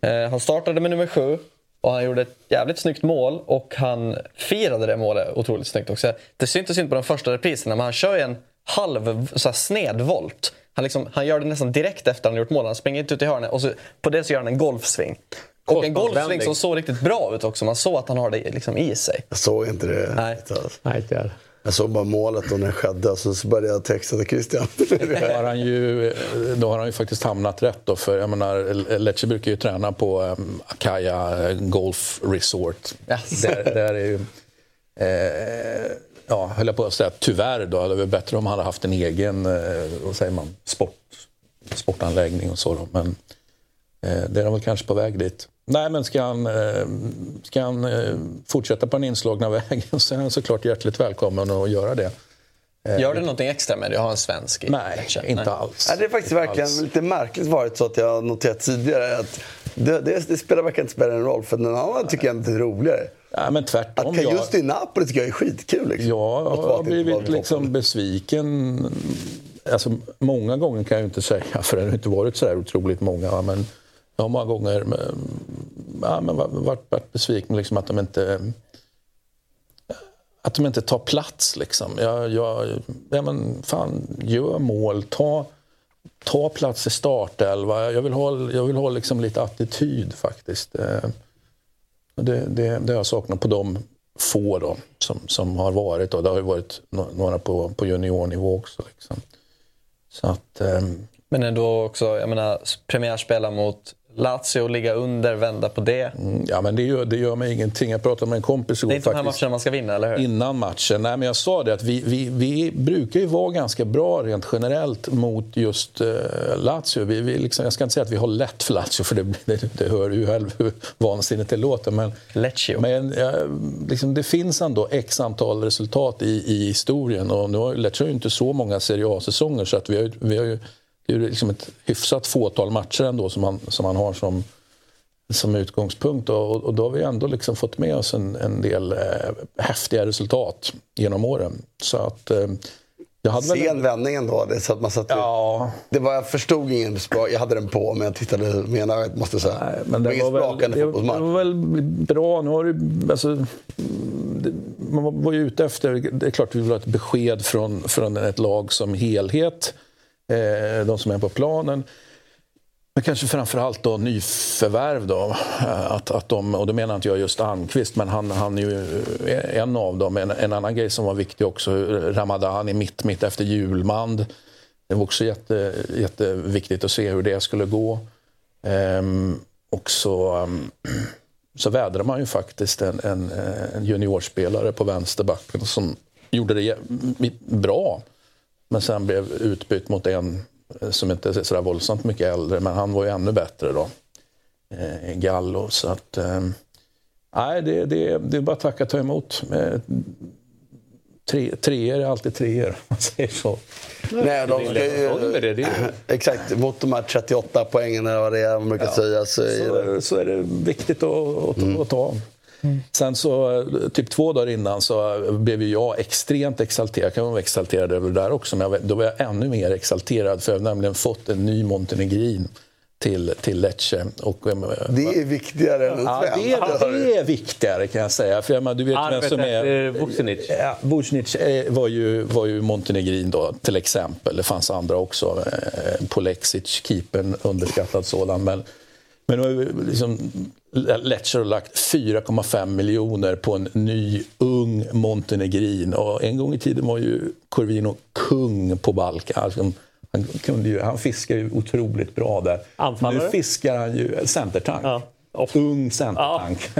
Eh, han startade med nummer sju och han gjorde ett jävligt snyggt mål och han firade det målet otroligt snyggt också. Det syntes inte på de första repriserna men han kör ju en halv så här, snedvolt. Han, liksom, han gör det nästan direkt efter han gjort mål. Han springer inte ut i hörnet och så, på det så gör han en golfsving. Och en golfsving som såg riktigt bra ut också. Man såg att han har det liksom i sig. Jag såg inte det. Nej. Nej, inte jag såg bara målet och när det skedde och så började jag texta till Christian. då, har han ju, då har han ju faktiskt hamnat rätt. Då, för jag menar, Lecce brukar ju träna på um, Akaya Golf Resort. Yes. Där, där är ju, eh, ja, höll jag på att säga, tyvärr då, det hade varit bättre om han hade haft en egen eh, vad säger man, sport, sportanläggning och så. Då. Men eh, det är väl kanske på väg dit. Nej, men ska han, eh, ska han eh, fortsätta på den inslagna *laughs* vägen så är han såklart hjärtligt välkommen att göra det. Gör det någonting extra med det att ha en svensk i Nej, matchen? inte Nej. alls. Ja, det är faktiskt verkligen Alls. lite märkligt varit så att jag har noterat tidigare att det, det, det spelar verkligen inte spela en roll för den andra tycker jag är lite roligare. Ja, men tvärtom. Att jag- just i Napoli tycker jag är skitkul. Liksom. Jag Låt vara har inte blivit liksom besviken. Alltså, många gånger kan jag inte säga, *laughs* för det har inte varit så där otroligt många. Men jag har många gånger ja, men varit, varit, besviken liksom att de inte att de inte tar plats. Liksom. Jag, jag, ja, men fan, gör mål, ta, ta plats i startelva. Jag vill ha, jag vill ha liksom lite attityd faktiskt. Eh, det, det, det har jag saknat på de få då, som, som har varit. Då. Det har ju varit några på, på juniornivå också. Liksom. Så att, eh, Men ändå också, jag menar, premiärspela mot Lazio, ligga under, vända på det. mm, ja, men det, gör, det gör mig ingenting. Jag pratade med en kompis Det är igår inte de här faktiskt. matcherna man ska vinna, eller hur? innan matchen. Nej, men jag sa det att vi, vi, vi brukar ju vara ganska bra rent generellt mot just eh, Lazio. Vi, vi liksom, jag ska inte säga att vi har lätt för Lazio, för det, det, det hör ju själv hur vansinnigt det låter. Men, Lecce. men eh, liksom, det finns ändå x antal resultat i, i historien. Och nu har Lecce inte så många Serie A-säsonger så att vi har, vi har ju det är liksom ett hyfsat fåtal matcher ändå som man, som man har som, som utgångspunkt. Och, och då har vi ändå liksom fått med oss en, en del eh, häftiga resultat genom åren. Så att, eh, jag hade väl... Sen vändning ändå. Det, är så att man satt Ja, det var, jag förstod ingen. Jag hade den på men jag tittade du menar. Jag måste säga. Nej, men det ingen var, väl, det, det var väl bra. Nu har det, alltså, det, man var- var ju ute efter... Det är klart vi vill ha ett besked från, från ett lag som helhet. Eh, de som är på planen. Men kanske framförallt då nyförvärv. Då, eh, att, att de, och då menar inte jag just Almqvist, men han, han är ju eh, en av dem. En, en annan grej som var viktig också, Ramadani mitt, mitt efter julmand. Det var också jätte, jätteviktigt att se hur det skulle gå. Ehm, och så, ehm, så vädrade man ju faktiskt en, en, en juniorspelare på vänsterbacken som gjorde det bra. Men sen blev utbytt mot en eh, som inte är sådär våldsamt mycket äldre, men han var ju ännu bättre då. Eh, Gallo. Så att, eh, nej, det, det, det är bara att tacka och ta emot. Eh, tre, treor är alltid treor, *laughs* man säger så. Nej, de ska ju... *clears throat* Exakt, mot de här 38 poängen eller vad det är man brukar säga. Så är det. så, så är det viktigt att, att, att ta. Sen så, typ två dagar innan så blev jag extremt exalterad. Jag kan vara exalterad över det där också, men då var jag ännu mer exalterad för jag har nämligen fått en ny montenegrin till, till Lecce. Och, eh, Det är viktigare än Ja, det, är, det är viktigare kan jag säga. För du vet vem Arvet som är... efter Vucinic. Ja, Vucinic eh, var ju, var ju montenegrin då, till exempel. Det fanns andra också. Eh, Polexic, keepern, underskattad sådan. Men, men nu har ju liksom, Lecce har lagt 4,5 miljoner på en ny, ung montenegrin. Och en gång i tiden var ju Corvino kung på Balkan. Alltså, han, kunde ju, han fiskar ju otroligt bra där. Anfallare? Nu fiskar han ju centertank. Ja. Ung centertank.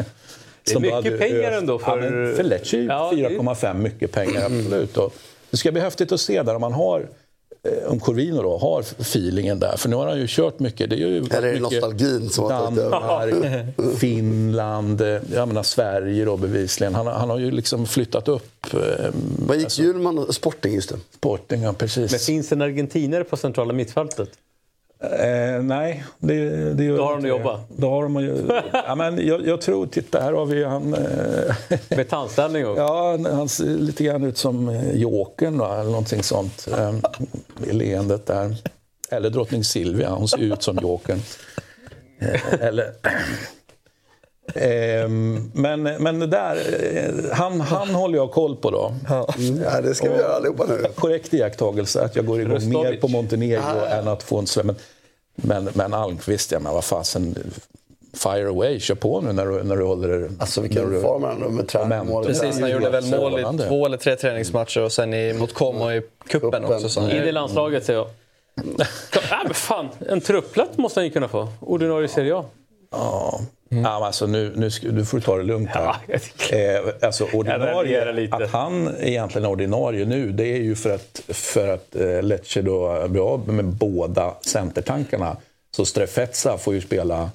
Det är *laughs* mycket pengar ändå för- Ja, för Lecce är ju Ja, det är- 4,5 mycket pengar, *clears throat* absolut. Och det ska bli häftigt att se där om man har om Corvino då har feelingen där. För nu har han ju kört mycket. Det är ju Eller är det mycket nostalgin som? Danmark, Finland, eh, jag menar Sverige då bevisligen. Han, han har ju liksom flyttat upp eh, Vad gick Hjulman och Sporting just det? Sporting, ja, precis. Men finns det en argentinare på centrala mittfältet? Eh, nej, det, det gör Då har de det. jobbat. Då har de ju, *laughs* ja, men jag, jag tror, titta här har vi han... Eh, Med tandställning också? *laughs* Ja, han- ser lite grann ut som eh, Jokern va? eller någonting sånt. Eh, I leendet där. Eller drottning Silvia, hon ser ut som Jokern. Eh, eller... Ehm, men, men det där, eh, han, han håller jag koll på då. Ja, det ska vi göra allihopa nu. Korrekt iakttagelse att jag går igång Röstovic. mer på Montenegro än att få en sväng. Men, men, men Almqvist, ja, men vad fasen. Fire away, kör på nu när du, när du håller... Alltså när vilken du- form han med träningsmålet. Precis, han gjorde väl mål i två eller tre träningsmatcher och sen i, mot Como i kuppen också. Så. In i landslaget säger jag. *laughs* Ja, men fan, en truppplats måste han ju kunna få. Ordinarie Serie A. Ja. Ja, men alltså nu, nu du får ta det lugnt här. *laughs* Ja, eh, alltså ordinarie, att han egentligen är ordinarie nu, det är ju för att, för att eh, Lecce då blir av med båda centertankarna. Så Strefetza får ju spela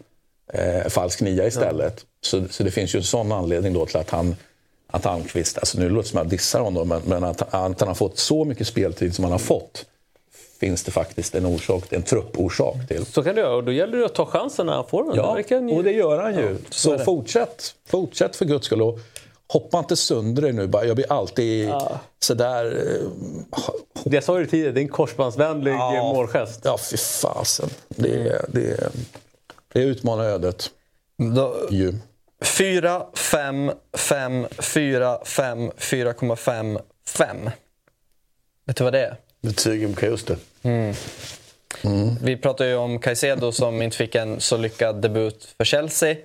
eh, falsk nia istället. Så, så det finns ju en sån anledning då till att han att Almqvist, alltså nu låter det som att jag dissar honom, men, men att, att han har fått så mycket speltid som han har fått finns det faktiskt en orsak, en trupporsak till. Så kan det göra och då gäller det att ta chansen när han får den. Ja, ju... och det gör han ju. så fortsätt, fortsätt för guds skull. Och hoppa inte sönder dig nu. Jag blir alltid Ja. sådär... eh, Jag sa ju tidigare, det är en korsbandsvänlig Ja. målgest. Ja, fy fasen. Det, är- det, det utmanar ödet. Då, Ju. 4, 5, 5, 4, 5, 4,5, 5. Vet du vad det är? Betygen på just det. Vi pratade ju om Caicedo som inte fick en så lyckad debut för Chelsea.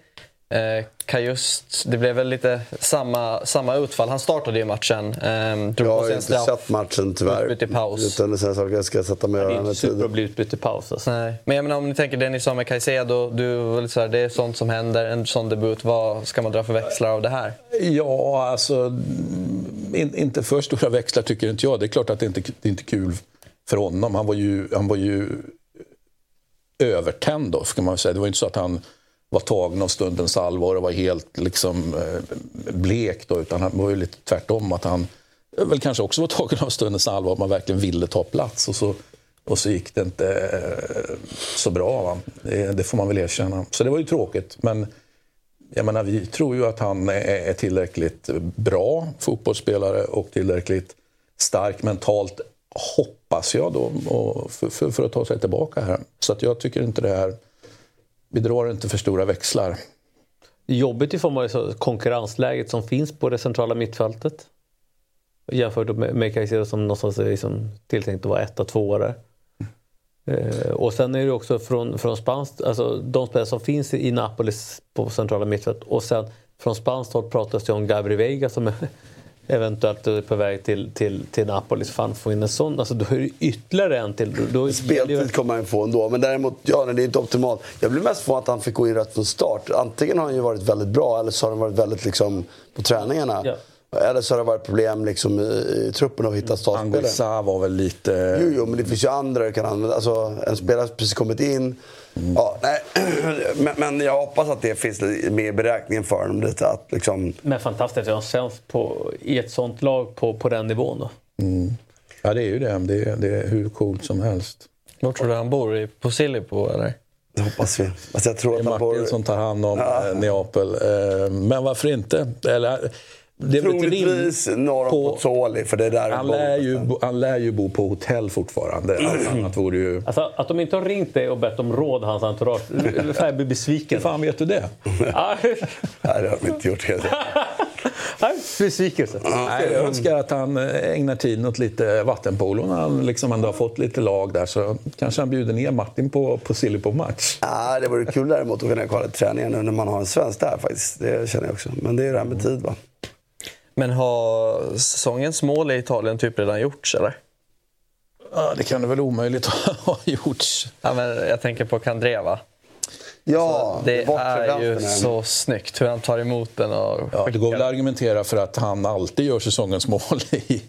Eh, Kajust, det blev väl lite samma, samma utfall. Han startade ju matchen. Eh, drog Jag har inte straff. sett matchen tyvärr. Utbytt i paus. Utan det saker jag ska sätta mig och Det är inte med super att bli utbytt i paus. Alltså. Nej. Men jag menar, om ni tänker det ni sa med Caicedo, du så här, det är sånt som händer, en sån debut. Vad ska man dra för växlar av det här? Ja, alltså... In, inte för stora växlar tycker inte jag. Det är klart att det inte det är inte kul för honom. Han var ju, han var ju övertänd då, ska man säga. Det var inte så att han var tagen av stundens allvar och var helt liksom, eh, blek. Då, utan han var ju lite tvärtom. Att han väl kanske också var tagen av stundens allvar. Att man verkligen ville ta plats. Och så, och så gick det inte eh, så bra. Va? Det, det får man väl erkänna. Så det var ju tråkigt. Men jag menar, vi tror ju att han är tillräckligt bra fotbollsspelare och tillräckligt stark mentalt, hoppas jag då, och för, för, för att ta sig tillbaka här. Så att jag tycker inte det här... Vi drar inte för stora växlar. Jobbigt i form av konkurrensläget som finns på det centrala mittfältet. Jämfört med, med Caicedo som någonstans är liksom tilltänkt att vara etta, tvåa där. Eh, och sen är det också från, från spanskt, alltså de spelare som finns i Napolis på centrala mittfält och sen från spanskt håll pratas det om Gabri Veiga som är eventuellt är på väg till, till, till Napolis. Fan, få in en sån. Alltså, då är det ytterligare en till. Då, då, Speltid kommer han få ändå. Men däremot, ja, det är inte optimalt. Jag blir mest förvånad att han fick gå in rätt från start. Antingen har han ju varit väldigt bra eller så har han varit väldigt liksom, på träningarna. Ja. Eller så har det varit problem liksom, i, i truppen att hitta startspelare. Anguissa var väl lite... Jo, jo, men det finns ju andra du kan använda. Alltså, en spelare som precis kommit in. Ja, nej. Men, men jag hoppas att det finns med i beräkningen för honom. Lite, att, liksom, Men fantastiskt att svensk på, i ett sånt lag på, på den nivån. Då. Ja, det är ju det. Det är, det är hur coolt som helst. Var tror du han bor? I Posillipo eller? det hoppas vi. Alltså, jag tror Det att är han Martin bor... som tar hand om eh, Neapel. Eh, Men varför inte? Eller, det Troligtvis norr om på- Pozzoli, för det är där Han bor. lär, ju, bo- han lär ju bo på hotell fortfarande. Allt annat vore ju... Alltså, att de inte har ringt dig och bett om råd, hans entourage. Jag blir besviken. Hur fan vet du det? Ja, *laughs* Nej, det har de inte gjort. kan jag *laughs* Besvikelse. Nej, jag önskar att han eh, ägnar tiden åt lite vattenpolo när han liksom ändå har fått lite lag där. Så kanske han bjuder ner Martin på, på Silly på match. Ah, det vore kul däremot att kunna kolla träningen nu när man har en svensk där faktiskt. Det känner jag också. Men det är det här med tid va. Men har säsongens mål i Italien typ redan gjorts eller? Ja, det kan det väl omöjligt *laughs* ha gjorts. Ja, men jag tänker på Kandreva. Ja, Det bortre är ju så snyggt hur han tar emot den och Ja, det går väl att argumentera för att han alltid gör säsongens mål *laughs* i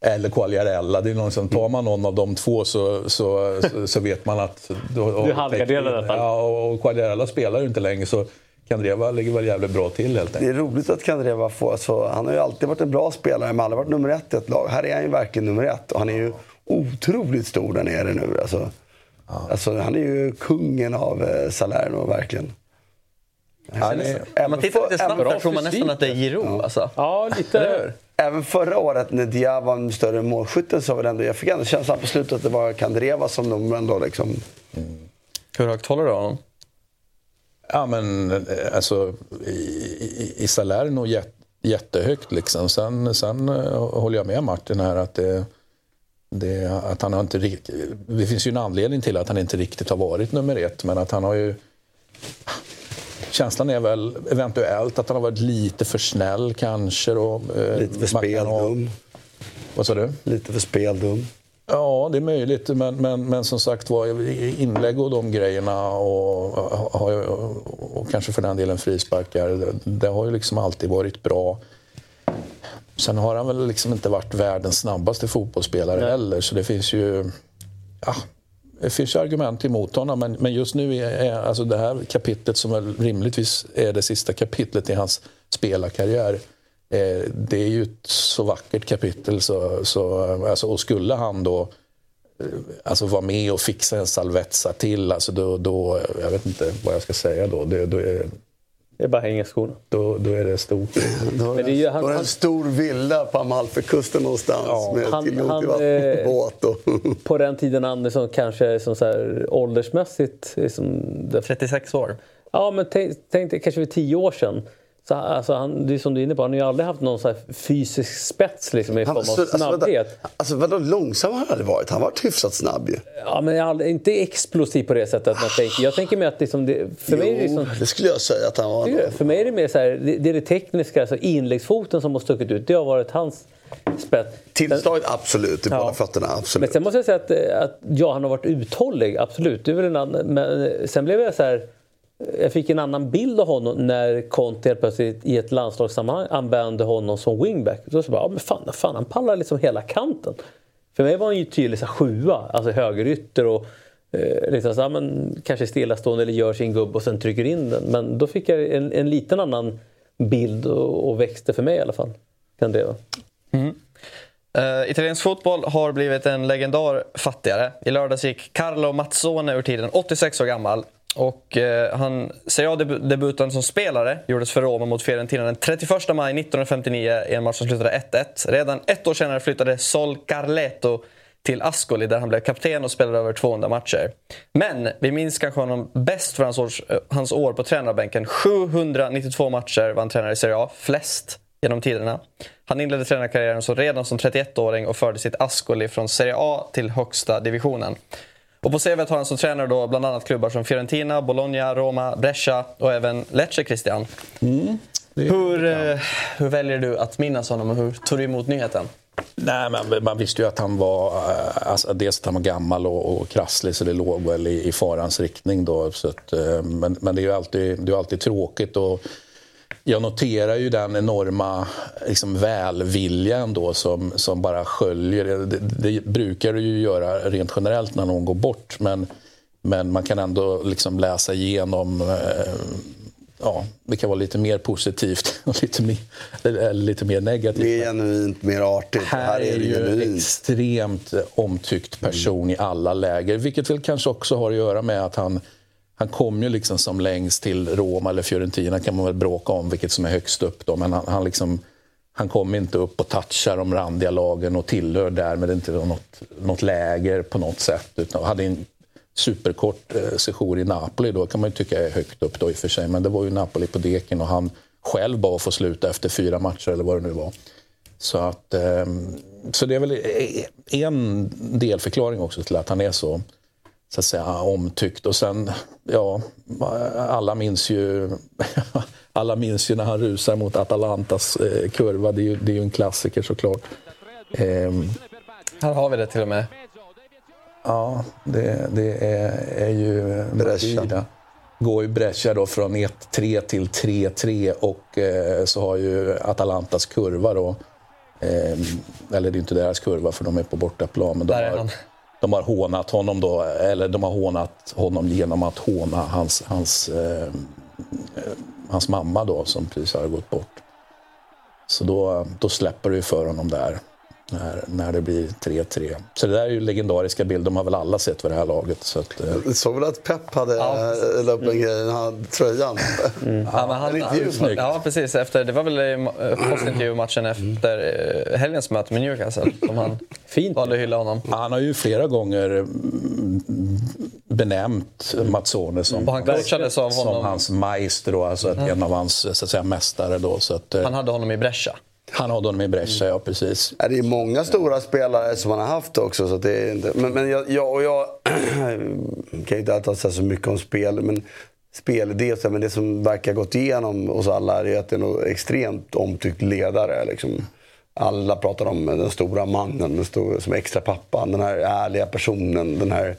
eller Quagliarella. Det är någon som, tar man någon av de två så, så, så, så vet man att... Då, Du halvgarderar i alla fall. Ja, och och Quagliarella spelar ju inte längre så Kandreva ligger väl jävligt bra till helt Det enkelt. är roligt att Kandreva får... Alltså, han har ju alltid varit en bra spelare, men aldrig varit nummer ett i ett lag. Här är han ju verkligen nummer ett. Och han är ju otroligt stor där nere nu. Alltså, alltså, han är ju kungen av eh, Salerno, verkligen. Han är, Om man tittar lite snabbt där tror man nästan att det är Giroud. Alltså. Ja, lite. Även förra året när Dia var en större målskytt så var det ändå, jag fick ändå känslan på slutet att det var Kandreva som de ändå liksom... Hur högt håller du honom? Ja, men eh, alltså i, i, Salerno jät, jättehögt liksom. Sen, sen eh, håller jag med Martin här att det, det, att han har inte riktigt, det finns ju en anledning till att han inte riktigt har varit nummer ett, men att han har ju Känslan är väl eventuellt att han har varit lite för snäll kanske. Då. Eh, Lite för speldum. Vad sa du? Lite för speldum. Ja, det är möjligt. Men, men, men som sagt var, inlägg och de grejerna och, och, och kanske för den delen frisparkar, det, det har ju liksom alltid varit bra. Sen har han väl liksom inte varit världens snabbaste fotbollsspelare heller, så det finns ju... Ja, det finns ju argument emot honom, men, men just nu är, alltså det här kapitlet som väl rimligtvis är det sista kapitlet i hans spelarkarriär Eh, det är ju ett så vackert kapitel. Så, så, alltså, och skulle han då alltså vara med och fixa en Salvezza till, alltså då, då, jag vet inte vad jag ska säga då. Det, då är, det är bara att hänga skorna. Då, då är det stort. *laughs* då, är det, ju, han, då är det en stor villa på Amalfikusten någonstans ja, med han, tillgång till vattenbåt. Och... *laughs* på den tiden Andersson kanske som så här, åldersmässigt... Liksom, 36 år. Ja, men tänk, tänk kanske för tio år sedan så, alltså, han, det är som du är inne på, han har ju aldrig haft någon så fysisk spets liksom, i form av snabbhet. Alltså, vadå, alltså, vadå långsam har han aldrig varit? Han har varit hyfsat snabb ju. Ja, men aldrig, inte explosiv på det sättet. Man tänker. Jag tänker mer att liksom, det, för jo, mig är det, liksom, det skulle jag säga att han var. Det, för mig är det mer så här, det, det är det tekniska, alltså inläggsfoten som har stuckit ut. Det har varit hans spets. Tillslaget absolut, i ja. båda fötterna absolut. Men sen måste jag säga att, att ja, han har varit uthållig, absolut. Det är väl en annan, men sen blev jag så här jag fick en annan bild av honom när Conte helt plötsligt i ett landslagssammanhang använde honom som wingback. Då så bara, ja, men fan, fan, han pallar liksom hela kanten. För mig var han ju tydlig så sjua, alltså högerytter och eh, liksom så, här, men, kanske stillastående eller gör sin gubb och sen trycker in den. Men då fick jag en, en liten annan bild och, och växte för mig i alla fall. Kan det vara. Mm. Uh, italiensk fotboll har blivit en legendar fattigare. I lördags gick Carlo Mazzone ur tiden, 86 år gammal. Och eh, han, Serie A-debuten som spelare gjordes för Roma mot Fiorentina den 31 maj 1959 i en match som slutade 1-1. Redan ett år senare flyttade Sol Carleto till Ascoli där han blev kapten och spelade över 200 matcher. Men vi minns kanske honom bäst för hans, års, eh, hans år på tränarbänken. 792 matcher var han tränare i Serie A, flest genom tiderna. Han inledde tränarkarriären så redan som 31-åring och förde sitt Ascoli från Serie A till högsta divisionen. Och på CVt har han som tränare då bland annat klubbar som Fiorentina, Bologna, Roma, Brescia och även Lecce, Christian. Mm, hur, eh, hur väljer du att minnas honom och hur tog du emot nyheten? Nej, men man visste ju att han var, eh, alltså, dels att han var gammal och, och krasslig så det låg väl i, i farans riktning. Då, så att, eh, men, men det är ju alltid, det är alltid tråkigt. Och, jag noterar ju den enorma liksom, välviljan då som, som bara sköljer. Det, det brukar du ju göra rent generellt när någon går bort. Men, men man kan ändå liksom läsa igenom eh, ja, det kan vara lite mer positivt *laughs* och lite mer, eller lite mer negativt. Mer genuint, mer artigt. Här, här är det ju en extremt omtyckt person mm. i alla läger. Vilket väl kanske också har att göra med att han han kom ju liksom som längst till Roma eller Fiorentina kan man väl bråka om vilket som är högst upp då. Men han, han, liksom, han kom inte upp och touchar de randiga lagen och tillhör därmed inte något, något läger på något sätt. Utan hade en superkort eh, session i Napoli då kan man ju tycka är högt upp då i och för sig. Men det var ju Napoli på deken och han själv bara få sluta efter fyra matcher eller vad det nu var. Så, att, eh, så det är väl eh, en delförklaring också till att han är så så att säga, omtyckt. Och sen, ja, alla minns ju, *laughs* alla minns ju när han rusar mot Atalantas eh, kurva. Det är, ju, det är ju en klassiker såklart. Eh, Här har vi det till och med. Ja, det, det är, är ju... Brescia. Går ju Brescia då från 1-3 till 3-3 och eh, så har ju Atalantas kurva då eh, eller det är inte deras kurva för de är på bortaplan. Men de Där har, de har hånat honom då, eller de har hånat honom genom att håna hans, hans, eh, hans mamma då som precis har gått bort. Så då, då släpper det ju för honom där när, när det blir 3-3. Så det där är ju legendariska bilder, de har väl alla sett vid det här laget. Så att, eh... Du såg väl att Pep hade ja, la upp en grej, den här tröjan? Mm. Ja, men han, han, ja, precis. Efter, det var väl eh, postintervjumatchen efter eh, helgens möte med Newcastle som han Fint. valde att hylla honom. Han har ju flera gånger mm, benämnt Mazzone som, och han coachades av honom. som hans maestro, alltså mm. en av hans så att säga, mästare. Då, så att, han hade honom i Brescia. Han har honom i Brescia, ja precis. Det är många stora spelare som han har haft också. Så det är inte, men, men jag, jag, och jag *clears throat* kan inte alltid säga så mycket om spel. Men spelidé, men det som verkar gått igenom hos alla är att det är en extremt omtyckt ledare. Liksom. Alla pratar om den stora mannen, den stora, som extra pappan, den här ärliga personen. Den här,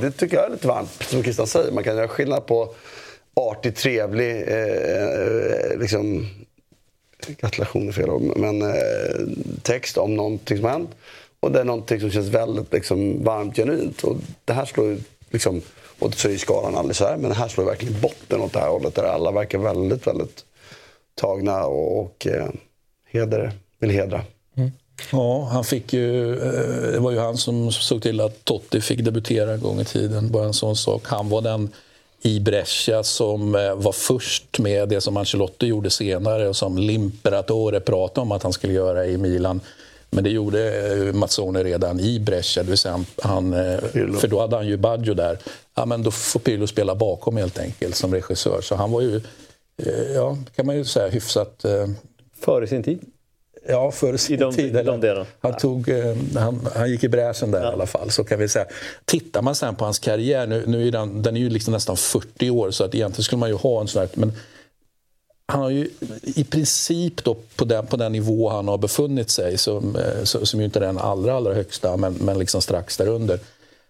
det tycker jag är lite varmt, som Christian säger. Man kan göra skillnad på artig, trevlig, eh, eh liksom, gratulationer fel ord, men eh, text om någonting som har hänt. Och det är någonting som känns väldigt liksom, varmt, genuint. Och det här slår ju, liksom, och så är ju skalan aldrig så här, men det här slår verkligen botten åt det här hållet. Där alla verkar väldigt, väldigt tagna och, och eh, heder, vill hedra. Mm. Ja, han fick ju, eh, det var ju han som såg till att Totti fick debutera en gång i tiden. Bara en sån sak. Han var den i Brescia som eh, var först med det som Ancelotti gjorde senare och som Limperatore pratade om att han skulle göra i Milan. Men det gjorde eh, Mazzone redan i Brescia, det vill säga han, för då hade han ju Baggio där. Ja, men då får Pirlo spela bakom helt enkelt som regissör. Så han var ju, ja, kan man ju säga, hyfsat... Före sin tid? Ja, före sin I de, tid. De delen. Han, tog, han, han gick i bräschen där ja. i alla fall. Så kan vi säga. Tittar man sen på hans karriär, nu, nu är den, den är ju liksom nästan 40 år så att egentligen skulle man ju ha en sån här, men han har ju i princip då på den, på den nivå han har befunnit sig, som, som ju inte är den allra, allra högsta, men, men liksom strax därunder,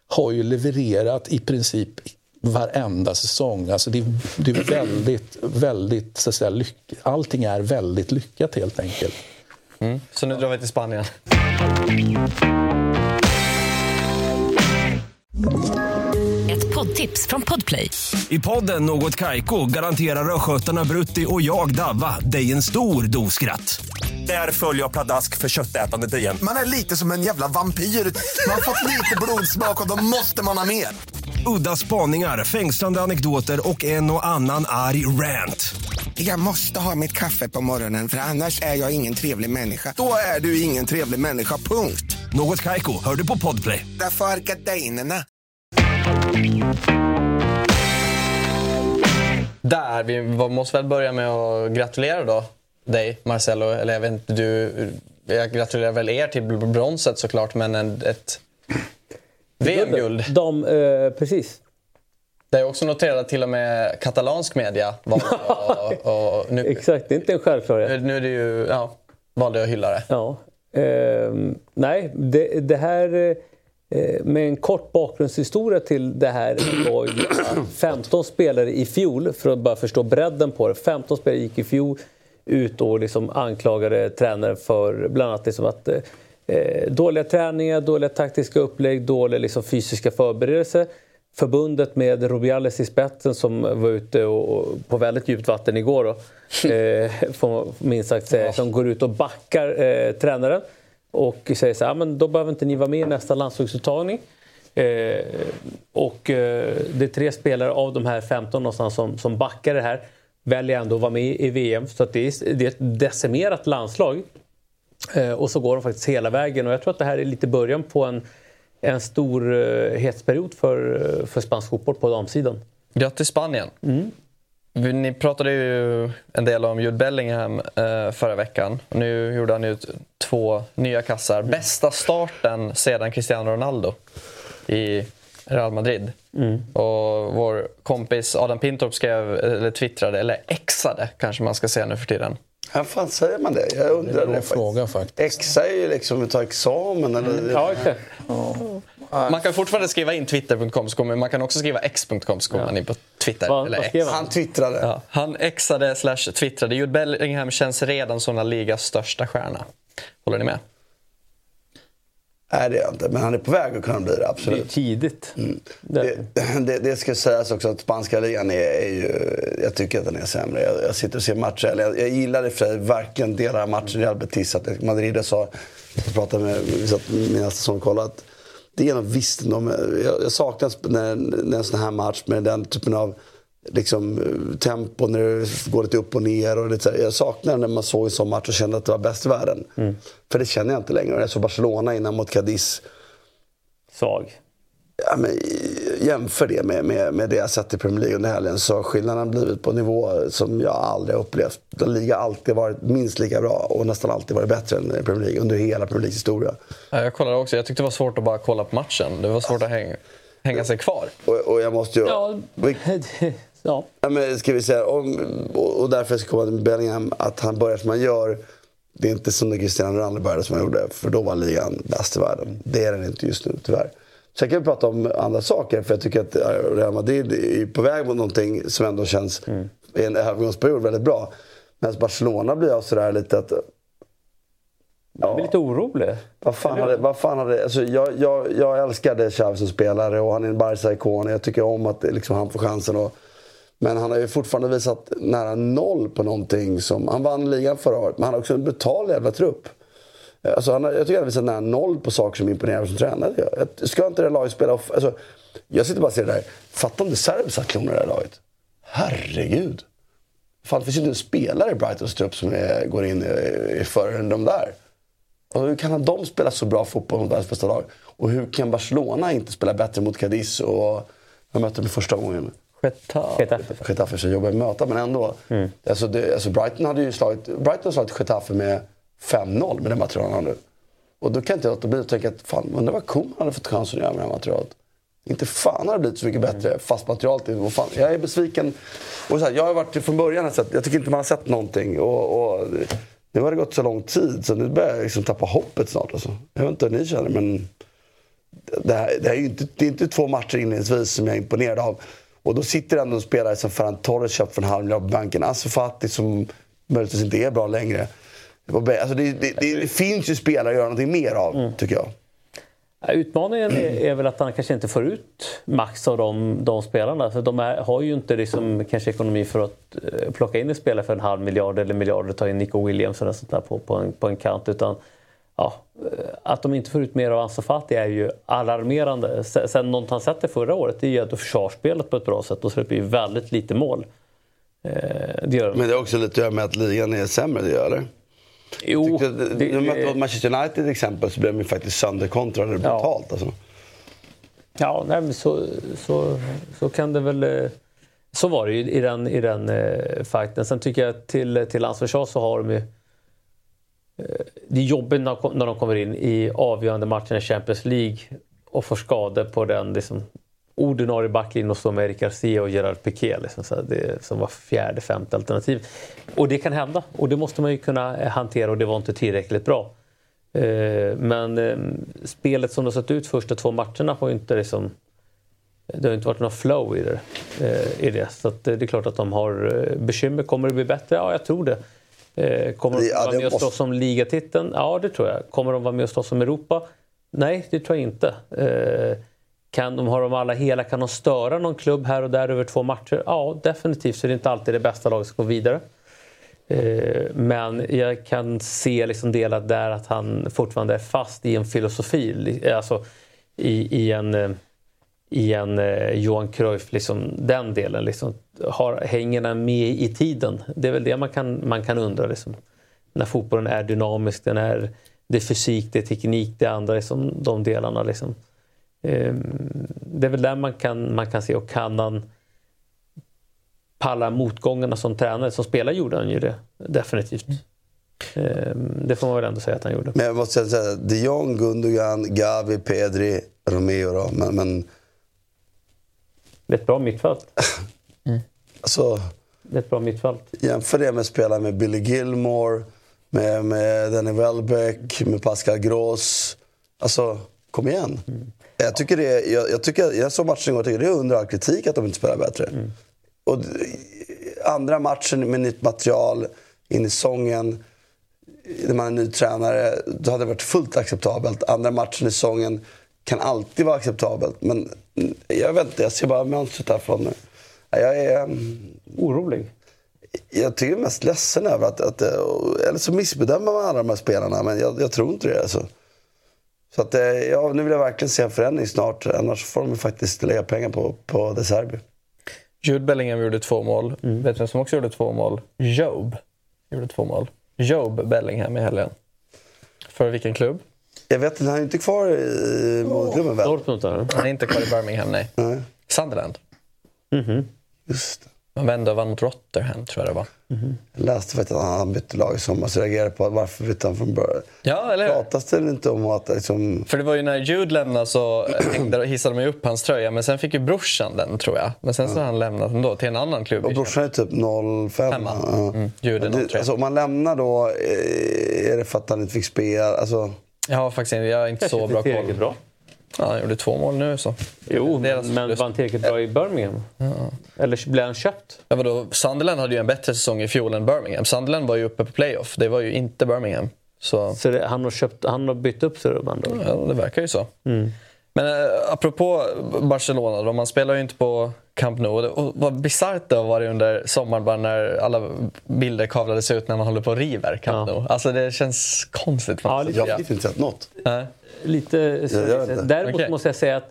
har ju levererat i princip varenda säsong. Alltså det, det är väldigt, väldigt, så att säga, lyck, allting är väldigt lyckat helt enkelt. Mm. Så nu drar vi till Spanien. Ett poddtips från Podplay. I podden Något Kaiko garanterar östgötarna Brutti och jag, Davva, dig en stor dos skratt. Där följer jag pladask för köttätandet igen. Man är lite som en jävla vampyr. Man har fått lite blodsmak och då måste man ha mer. Udda spaningar, fängslande anekdoter och en och annan arg rant. Jag måste ha mitt kaffe på morgonen för annars är jag ingen trevlig människa. Då är du ingen trevlig människa, punkt. Något kajko, hör du på podplay. Därför är gardinerna. Där, vi måste väl börja med att gratulera då dig Marcelo. Eller jag vet inte, du, jag gratulerar väl er till bronset såklart, men en, ett VM-guld. De, eh, precis. Det är också noterat att till och med katalansk media var och, *laughs* och nu, Exakt, det är inte en självklarhet. Nu är det ju, ja, valde att hylla det. Ja. Eh, nej, det, det här eh, med en kort bakgrundshistoria till det här var ju *clears throat* 15 spelare i fjol, för att bara förstå bredden på det. 15 spelare gick i fjol ut och liksom anklagade tränare för bland annat liksom att eh, dåliga träningar, dåliga taktiska upplägg, dåliga liksom fysiska förberedelser förbundet med Rubiales i spetsen som var ute och, på väldigt djupt vatten igår då, *laughs* eh, får minst sagt säga, som går ut och backar eh, tränaren och säger så här, men då behöver inte ni vara med i nästa landslagsuttagning. Eh, och eh, det är tre spelare av de här 15 någonstans som, som backar det här väljer ändå att vara med i VM. Så att det, är, det är ett decimerat landslag. Eh, och så går de faktiskt hela vägen och jag tror att det här är lite början på en en stor uh, hetsperiod för, för spansk fotboll på damsidan. Grattis Spanien! Mm. Ni pratade ju en del om Jude Bellingham förra veckan. Nu gjorde han ju två nya kassar. Bästa starten sedan Cristiano Ronaldo i Real Madrid. Mm. Och vår kompis Adam Pintorp skrev, eller twittrade, eller exade kanske man ska säga nu för tiden. Hur fan säger man det? Jag undrar det. Är fråga, faktiskt. Exa är ju liksom att ta examen eller... Mm. Ja, exakt. Ja. Man kan fortfarande skriva in twitter.com men man kan också skriva x.com så kommer man in på Twitter. Va, eller X. Han twittrade. Ja, han exade slash twittrade. Jude Bellingham känns redan som La Ligas största stjärna. Håller ni med? Nej, det är jag inte. Men han är på väg att kunna bli det, absolut. Det är tidigt. Mm. Det, det, det, ska sägas också att spanska ligan är, är ju... Jag tycker att den är sämre. Jag, jag sitter och ser matcher. Eller jag, jag gillar i för verkligen delar av matchen. Real Betis, att Madrid sa... Jag pratade med mina som kollat. Det är något visst. De, jag, jag saknar när, när en sån här match med den typen av liksom, tempo när det går lite upp och ner. Och lite, jag saknar när man såg en sån match och kände att det var bäst i världen. Mm. För det känner jag inte längre. Jag såg Barcelona innan mot Cadiz. Svag. Ja, men, jämför det med, med, med det jag sett i Premier League under helgen så har skillnaden blivit på en nivå som jag aldrig upplevt. Den liga har alltid varit minst lika bra och nästan alltid varit bättre än Premier League under hela Premier Leagues historia. Ja, jag kollade också. Jag tyckte det var svårt att bara kolla på matchen. Det var svårt att hänga, hänga sig kvar. Och, och jag måste ju... Ja, *laughs* Ja. ja. men ska vi säga, om, och därför ska komma med Bellingham, att han börjar som han gör. Det är inte som när Cristiano Ronaldo började som han gjorde, för då var ligan bäst i världen. Det är den inte just nu, tyvärr. Sen kan vi prata om andra saker, för jag tycker att Real Madrid är på väg mot någonting som ändå känns, mm. i en övergångsperiod, väldigt bra. Medan Barcelona blir jag sådär lite att... Ja. Jag blir lite orolig. Vad fan hade, vad fan hade, alltså jag, jag, jag älskade Xavi som spelare och han är en Barca-ikon. Jag tycker om att liksom, han får chansen att men han har ju fortfarande visat nära noll på någonting som... Han vann ligan förra året, men han har också en brutal jävla trupp. Eh, alltså han har, jag tycker han har visat nära noll på saker som imponerar som tränare. Jag, ska inte det laget spela... Alltså, jag sitter bara och ser det där. Fatta om det Serbi satt klorna i det här laget. Herregud. Fan, det finns ju inte en spelare i Brightons trupp som är, går in eh, i, i förrän de där. Och hur kan de spela så bra fotboll mot världens bästa lag? Och hur kan Barcelona inte spela bättre mot Cadiz och... Jag mötte dem första gången. Getafe. Getafe. Getafe så jobbigt att möta, men ändå. Mm. Alltså, det, alltså Brighton hade ju slagit, Brighton har slagit Getafe med 5-0 med det materialet han nu. Och då kan inte jag låta bli att tänka att fan, undrar vad Koeman hade fått chansen att göra med det här materialet. Inte fan har det blivit så mycket bättre Mm. fast materialet. är- Fan, jag är besviken. Och så här, jag har varit från början, så att jag tycker inte man har sett någonting. Och, och, nu har det gått så lång tid så nu börjar jag liksom tappa hoppet snart. Alltså. Jag vet inte hur ni känner men det, här, det, här är ju inte, det är inte två matcher inledningsvis som jag är imponerad av. Och då sitter ändå en spelare som Ferran Torres köpt för en halv miljard på banken. Assu Fati som möjligtvis inte är bra längre. Alltså det, det, det, finns ju spelare att göra någonting mer av, Mm. tycker jag. Ja, Utmaningen är, är väl att han kanske inte får ut max av de, de spelarna. För de är, har ju inte liksom, kanske ekonomi för att eh, plocka in en spelare för en halv miljard eller miljard och ta in Nico Williams eller sånt där på, på, en, på en kant. Utan ja, eh, att de inte får ut mer av Ansu Fati är ju alarmerande. Sen, något han sätter förra året det är ju försvarsspelet på ett bra sätt och släpper ju väldigt lite mål. Eh, det gör de. Men det är också lite att göra med att ligan är sämre, det gör det. Jo, det- det, det, Manchester United till exempel så blev de ju faktiskt sönderkontrade brutalt. Alltså. Ja, nej, så, så, så kan det väl... eh, Så var det ju i den, i den eh, fighten. Sen tycker jag till, till hans försvar så har de ju... Eh, det är jobbigt när, de- kommer in i avgörande matchen i Champions League och får skador på den liksom, ordinarie backlinjen och står med Eric Garcia och Gerard Piqué liksom, så det, som var fjärde, femte alternativ. Och det kan hända och det måste man ju kunna eh, hantera och det var inte tillräckligt bra. Eh, men ehm, spelet som det har sett ut första två matcherna har ju inte liksom det har inte varit någon flow i det. I det. Så att det är klart att de har bekymmer. Kommer det bli bättre? Ja, jag tror det. Eh, Kommer de Ja, vara med och måste- slåss om ligatiteln? Ja, det tror jag. Kommer de vara med och slåss om Europa? Nej, det tror jag inte. Eh, Kan de, har de alla hela? Kan de störa någon klubb här och där över två matcher? Ja, definitivt. Så det är inte alltid det bästa laget som går vidare. Eh, Men jag kan se liksom delat där att han fortfarande är fast i en filosofi. Alltså i, i en, i en eh, Johan Cruyff, liksom, den delen. Liksom, har, hänger den med i tiden? Det är väl det man kan, man kan undra. Liksom. När fotbollen är dynamisk, den är, det är fysik, det är teknik, det är andra liksom, de delarna. Liksom. Eh, Det är väl där man kan, man kan se. Och kan han palla motgångarna som tränare. Som spelare gjorde han ju det definitivt. Eh, Det får man väl ändå säga att han gjorde. Men jag måste säga, de Jong, Gundogan, Gavi, Pedri, Romeo då. Men, men Det är ett bra mittfält. alltså, Det är ett bra mittfält. jämför det med att spela med Billy Gilmore, med, med Danny Welbeck, med Pascal Gross. Alltså, kom igen. Jag tycker det är, jag, jag, tycker, jag såg matchen igår och tycker det är under all kritik att de inte spelar bättre. Och d- andra matchen med nytt material in i säsongen, när man är ny tränare, då hade det varit fullt acceptabelt. Andra matchen i säsongen kan alltid vara acceptabelt. Men jag vet inte, jag ser bara mönstret härifrån nu. Jag är... mm, Orolig? jag tycker jag är mest ledsen över att, att eh, eller så missbedömer man alla de här spelarna, men jag, jag tror inte det. Alltså. Så att, eh, ja, nu vill jag verkligen se en förändring snart, annars får de faktiskt lägga pengar på, på De Serbi. Jude Bellingham gjorde två mål. Mm. Vet du vem som också gjorde två mål? Job gjorde två mål. Job Bellingham i helgen. För vilken klubb? Jag vet inte, han är inte kvar i moderklubben väl? Dortmund eller? Han är inte kvar i Birmingham, nej. Nej, Sunderland. just det. Man vände och vann mot Rotherham, tror jag det var. Jag läste faktiskt att han bytte lag i så jag reagerade på varför bytte han från början. Ja, eller hur? Pratas det inte om att liksom... För det var ju när Jude lämnade så *clears throat* hängde, hissade de ju upp hans tröja, men sen fick ju brorsan den, tror jag. Men sen så har han lämnat ändå till en annan klubb. Och brorsan är typ 05. Femma. Ja. Mm, Jude är Det- 03. alltså, om man lämnar då, eh, är det för att han inte fick spela? Alltså, Jag har faktiskt jag har inte så bra koll. bra. Ja, han gjorde två mål nu så. Jo, Deras men, förlust. var han tillräckligt bra i Birmingham? Eller blev han köpt? Ja, vadå? Sunderland hade ju en bättre säsong i fjol än Birmingham. Sunderland var ju uppe på playoff. Det var ju inte Birmingham. Så Så det, han, har köpt, han har bytt upp sig då? ja, det verkar ju så. Mm. Men eh, apropå Barcelona, då, man spelar ju inte på Camp Nou. Och, och vad bisarrt det har varit under sommaren bara när alla bilder kavlades ut när man håller på och river Camp Nou. Alltså det känns konstigt. Ja, lite- Jag har inte sett något. Nej. Lite Jag inte. Däremot Okej. måste jag säga att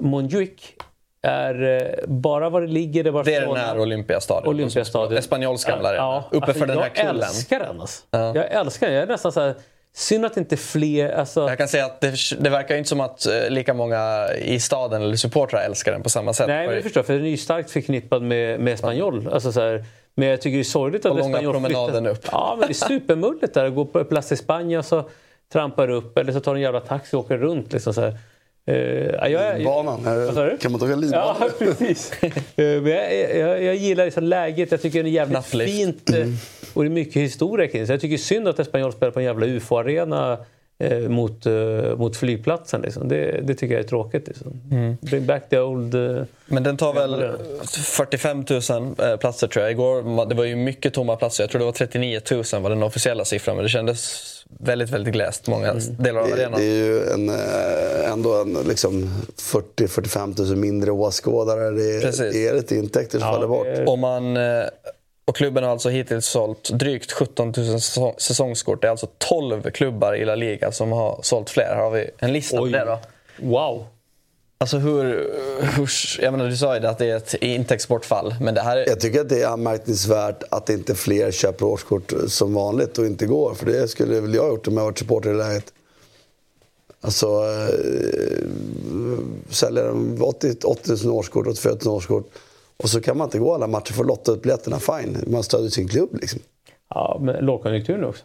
Montjuic är eh, bara var det ligger i Det är Barcelona. den här Olympiastadion. Olympiastadion. Espanyolsk gamla arena. Uppe alltså, för den här jag kullen. älskar den alltså. Ja. Jag älskar den. Jag är nästan så här, synd att inte fler... Alltså, Jag kan säga att det, det verkar inte som att eh, lika många i staden eller supportrar älskar den på samma sätt. nej, men jag förstår. För den är ju starkt förknippad med, med Espanyol. Alltså, så här, men jag tycker det är sorgligt att Och långa Espanyol promenaden flyttar- upp. Ja, men det är supermulligt där. Att gå på Plaza España och så trampar upp. Eller så tar en jävla taxi och åker runt. Liksom, så här. Eh, ja, jag, är- Banan. Vad sa du? Kan man ta en linbana? Ja, *laughs* precis. Eh, Men jag, jag, jag gillar liksom läget. Jag tycker det är jävligt Nattlift. fint. *clears throat* Och det är mycket historia kring det. Så jag tycker det synd att Espanyol spelar på en jävla ufo-arena eh, mot, eh, mot flygplatsen. Liksom. Det, det tycker jag är tråkigt. Liksom. Bring back the old... eh, Men den tar väl 45 000 eh, platser tror jag. Igår det var ju mycket tomma platser. Jag tror det var 39 000 var den officiella siffran. Men det kändes väldigt, väldigt gläst många delar av Det, arenan. det är ju en, eh, ändå en liksom 40-45 000 mindre åskådare. Det är, det är lite intäkter som Ja, faller bort. det är- Och, man, eh, och klubben har alltså hittills sålt drygt 17 000 säsong- säsongskort. Det är alltså 12 klubbar i La Liga som har sålt fler. Här har vi en lista på Oj. det då. Wow! Alltså hur, hur... Jag menar, du sa ju att det är ett intäktsbortfall. Men det här är... Jag tycker att det är anmärkningsvärt att inte fler köper årskort som vanligt och inte går. För det skulle väl jag ha gjort om jag varit supporter i läget. Alltså, eh, säljer de 80, 80 000 årskort, 84 000 årskort och så kan man inte gå alla matcher för att lotta ut biljetterna. Fine, man stödjer sin klubb liksom. Ja, men lågkonjunktur nu också.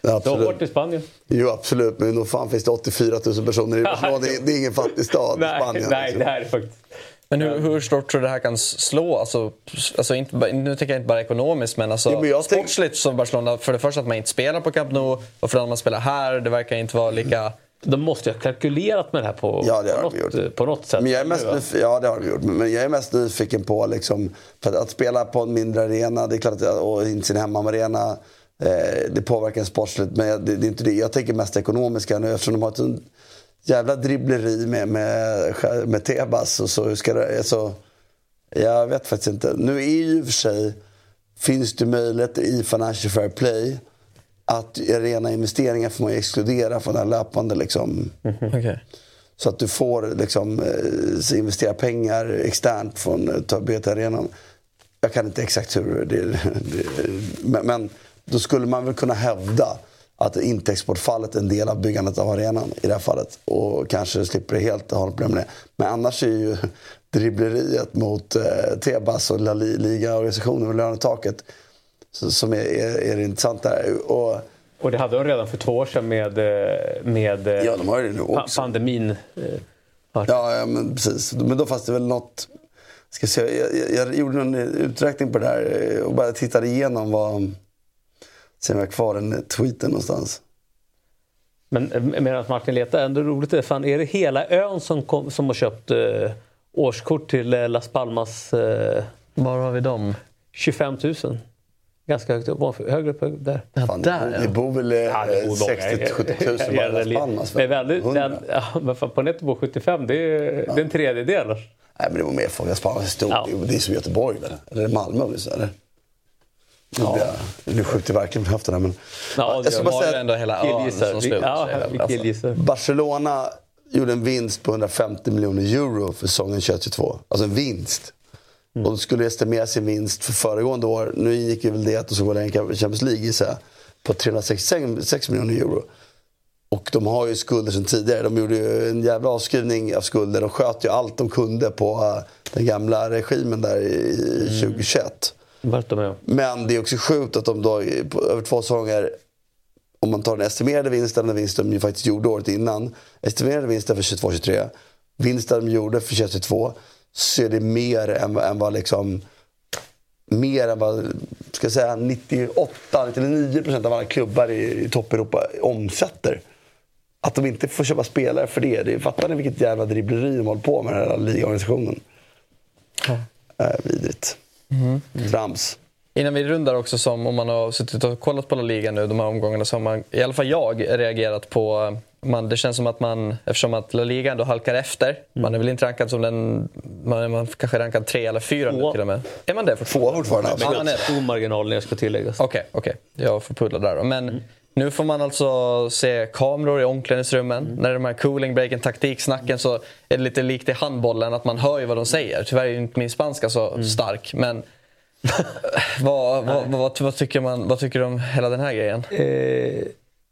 Ja, Det har absolut. varit i Spanien. Jo, absolut. Men nog fan finns det 84 000 personer i *laughs* Barcelona. Det är, det är ingen fattig stad i Nej, Spanien. nej, liksom. det här är faktiskt... Men hur, hur stort tror du det här kan slå? Alltså, alltså inte, nu tänker jag inte bara ekonomiskt, men, alltså, Jo, men jag tänk- sportsligt som Barcelona. För det första att man inte spelar på Camp Nou och för det andra att man spelar här. Det verkar inte vara lika... De måste ju ha kalkylerat med det här på, Ja, det på, något, gjort. på något sätt. Men jag är mest nu, ja, det har de gjort. Men jag är mest nyfiken på liksom, att, spela på en mindre arena, det är klart och inte sin hemmaarena, eh, det påverkar sportsligt. Men det, det är inte det. Jag tänker mest ekonomiska nu eftersom de har ett jävla dribbleri med, med, med Tebas. Och så hur ska det, alltså, jag vet faktiskt inte. Nu är ju i och för sig, finns det möjligheter i Financial Fair Play att rena investeringar får man exkludera från den här löpande liksom, Okej. så att du får liksom, eh, investera pengar externt från eh, ta- BT-arenan. Jag kan inte exakt hur det, *laughs* det men, men då skulle man väl kunna hävda att intäktsbortfallet är en del av byggandet av arenan i det här fallet. Och kanske slipper det helt ha något problem med det. Men annars är ju *laughs* dribbleriet mot eh, Tebas och La Li- Liga-organisationen och lönetaket som är, är, är det intressanta. här. Och, Och det hade de redan för två år sedan med, eh, med eh, ja, de har det nu också. pandemin. eh, Ja, ja men precis. Men då fanns det väl något... Ska jag, jag, jag gjorde en uträkning på det här och bara tittade igenom vad... Se om jag har kvar den tweeten någonstans. Men medan Martin letar, ändå roligt är, fan, är det hela ön som, kom, som har köpt eh, årskort till eh, Las Palmas eh, Var har vi dem? 25 000? Ganska högt upp, ovanför- högre upp där. Fan, där, det, ja. bor, det bor väl eh, Ja, det bor många. 60-70 000 bara i Las Palmas. Men väldigt, 100. den, *laughs* ja, men fan, på netto bor 75, det är, det är en tredjedel. Nej, men det var mer folk. Las Palmas är stort. Ja. Det är som Göteborg väl? Eller Malmö eller? Ja. Nu skjuter jag verkligen med höfterna men... Ja, jag det ska bara säga ändå hela ön Killgissar. som Vi- sluter Ja, alltså. Barcelona gjorde en vinst på 150 miljoner euro för säsongen 2022. Alltså en vinst. Och de skulle estimera sin vinst för föregående år. Nu gick ju väl det att de skulle gå i Champions League gissar På 366 miljoner euro. Och de har ju skulder sedan tidigare. De gjorde ju en jävla avskrivning av skulder. De sköt ju allt de kunde på eh, den gamla regimen där i i 2021. Bartomeu. Men det är också sjukt att de då över två säsonger, om man tar den estimerade vinsten, den vinsten de ju faktiskt gjorde året innan, estimerade vinsten för 22-23, vinsten de gjorde för 2022, så är det mer än, vad- än vad liksom mer än vad, ska jag säga, 98-99 procent av alla klubbar i, i topp-Europa omsätter. Att de inte får köpa spelare för det, det fattar ni vilket jävla dribbleri de håller på med, den här ligaorganisationen? Äh, vidrigt. Trams. Innan vi rundar också, som om man har suttit och kollat på La Liga nu, de här omgångarna, så har man, i alla fall jag, reagerat på man, det känns som att man, eftersom att La Liga ändå halkar efter, Mm. man är väl inte rankad som den, man är man kanske rankad tre eller fyra nu till och med. Är man det fortfarande? Två fortfarande. Ja, man är. Stor marginal när jag ska tilläggas. Okej, okej. Jag får pulla där då. Men Mm. nu får man alltså se kameror i omklädningsrummen. Mm. När de här cooling breaken, taktiksnacken så är det lite likt i handbollen att man hör ju vad de säger. Tyvärr är ju inte min spanska så Mm. stark. Men *laughs* vad, vad, vad, vad, tycker man, vad tycker du om hela den här grejen? Eh,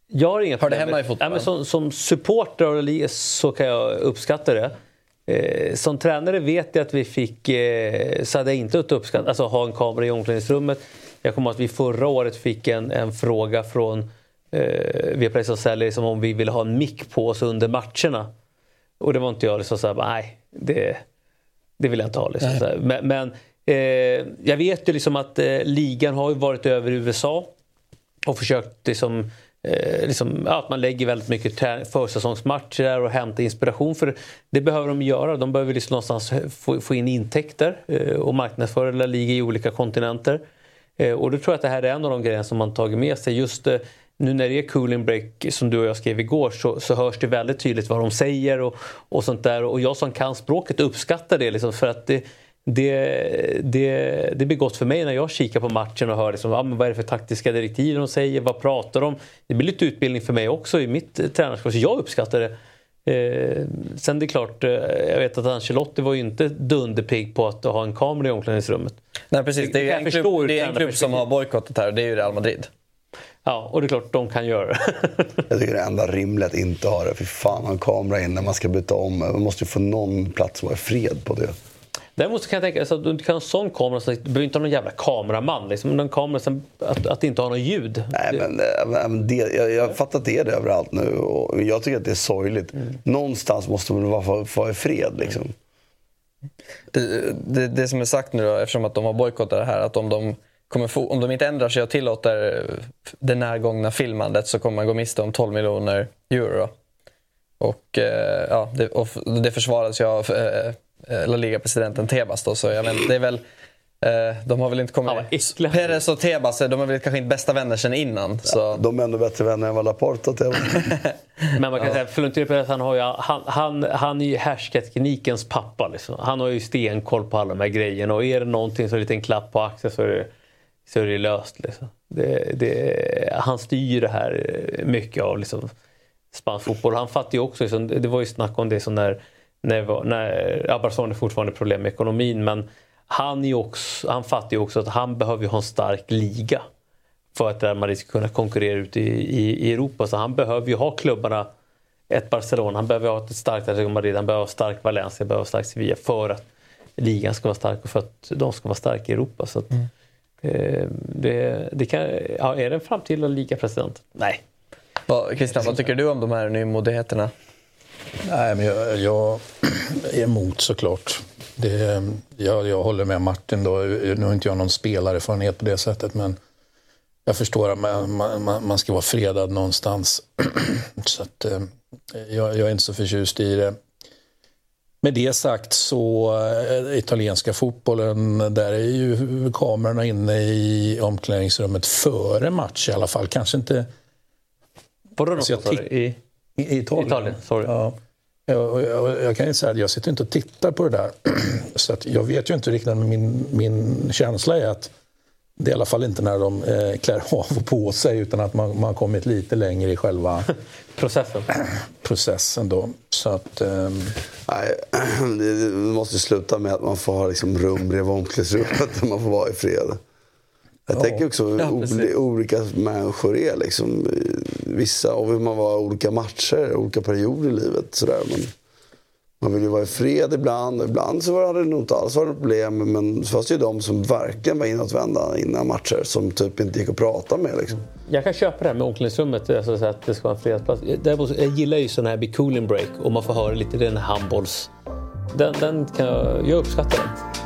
jag har inga Hör det problem hemma i fotbollen? Ja, men som, som supporter så kan jag uppskatta det. Eh, som tränare vet jag att vi fick, eh, så hade jag inte uppskattat, alltså ha en kamera i omklädningsrummet. Jag kommer ihåg att vi förra året fick en, en fråga från eh, Viaplay säljer som om vi ville ha en mick på oss under matcherna. Och det var inte jag liksom såhär, nej det, det vill jag inte ha. Liksom. Men, men eh, jag vet ju liksom att eh, ligan har ju varit över i USA och försökt liksom, eh, liksom, att man lägger väldigt mycket försäsongsmatcher där och hämtar inspiration. För det behöver de göra. De behöver liksom någonstans få, få in intäkter eh, och marknadsföra La Liga i olika kontinenter. Eh, och då tror jag att det här är en av de grejerna som man tagit med sig. Just eh, nu när det är cooling break som du och jag skrev igår så, så hörs det väldigt tydligt vad de säger och, och sånt där. Och jag som kan språket uppskattar det liksom för att det, det, det, det blir gott för mig när jag kikar på matchen och hör liksom, ah, men vad är det för taktiska direktiv de säger, vad pratar de? Det blir lite utbildning för mig också i mitt eh, tränarskap, så jag uppskattar det. Eh, sen det är klart, eh, jag vet att Ancelotti var ju inte dunderpigg på att ha en kamera i omklädningsrummet. Nej precis, det är en förstår klubb, det är en klubb som har bojkottat här det är ju Real Madrid. Ja, och det är klart de kan göra det. *laughs* Jag tycker det är enda rimligt att inte ha det. Fy fan, ha en kamera in när man ska byta om. Man måste ju få någon plats att vara i fred på det. Däremot så kan jag tänka alltså, att du kan ha en sån kamera, så du behöver inte ha någon jävla kameraman. Liksom, en kamera som, att, att inte ha något ljud. Nej, Det- men, men det, jag, jag fattar att det är det överallt nu och jag tycker att det är sorgligt. Någonstans måste man vara, få- få i fred liksom. Det, det, det som är sagt nu då, eftersom att de har bojkottat det här, att om de, kommer få, om de inte ändrar sig och tillåter det närgångna filmandet så kommer man gå miste om 12 miljoner euro. Och, eh, ja, det, och det försvarades ju av eh, eh, La Liga-presidenten Tebas då, så jag men, det är väl eh, de har väl inte kommit... Ja. Perez och Tebas, de är väl kanske inte bästa vänner sedan innan. Så. De är ändå bättre vänner än vad Laporta till. *laughs* Men man kan säga att Florentino Perez han, har ju, han, han, han är ju härskarteknikens pappa. Liksom. Han har ju stenkoll på alla de här grejerna och är det någonting så är det en klapp på axeln så är det, så är det löst. Liksom. Det, det, han styr det här mycket av liksom, spansk fotboll. Han fattar ju också, liksom, det var ju snack om det så när, när, var- när Barcelona har fortfarande problem med ekonomin men han, är också, han fattar ju också att han behöver ju ha en stark liga för att Real Madrid ska kunna konkurrera ute i, i, i Europa. Så han behöver ju ha klubbarna, ett Barcelona, han behöver ha ett starkt Atletico Madrid, han behöver ha stark Valencia, han behöver ha stark Sevilla för att ligan ska vara stark och för att de ska vara starka i Europa. Så att, eh, det, det kan, ja, är det en framtida ligapresident? Nej. Vad, Christian, vad tycker du om de här nymodigheterna? Nej, men jag, jag är emot såklart. Det, jag, jag håller med Martin. Då. Nu har inte jag någon spelarerfarenhet på det sättet, men jag förstår att man, man, man ska vara fredad någonstans. *clears throat* så att, eh, jag, jag är inte så förtjust i det. Med det sagt så, eh, italienska fotbollen, där är ju kamerorna inne i omklädningsrummet före match i alla fall. Kanske inte Var det Alltså, något i, i, Italien. Italien? Sorry. Ja. Jag, jag, jag kan ju säga att jag sitter inte och tittar på det där. *clears throat* Så att jag vet ju inte riktigt, men min, min känsla är att det är i alla fall inte när de eh, klär *laughs* av och på sig utan att man, man har kommit lite längre i själva *laughs* Processen. *clears throat* processen. Då. Så att, ehm, Nej, *clears throat* det måste sluta med att man får ha liksom rum bredvid omklädningsrummet *laughs* där man får vara i fred. Jag tänker också hur Ja, olika människor är. Liksom. Vissa, av hur man var i olika matcher, olika perioder i livet. Sådär. Men man vill ju vara i fred ibland. och Ibland så hade det nog inte alls varit något problem. Men så fanns det ju de som verkligen var inåtvända innan matcher. Som typ inte gick att prata med. Liksom. Jag kan köpa det här med omklädningsrummet, alltså så att det ska vara en fredagsplats. Däremot, jag gillar ju sådana här be cooling break och man får höra lite den handbolls... Den, den kan jag, jag uppskattar den.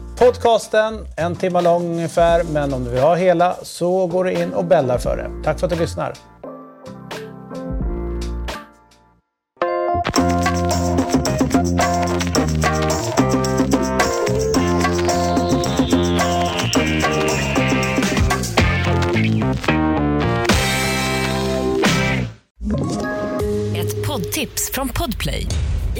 podcasten, en timme lång ungefär. Men om du vill ha hela så går du in och bällar för det. Tack för att du lyssnar. Ett poddtips från Podplay.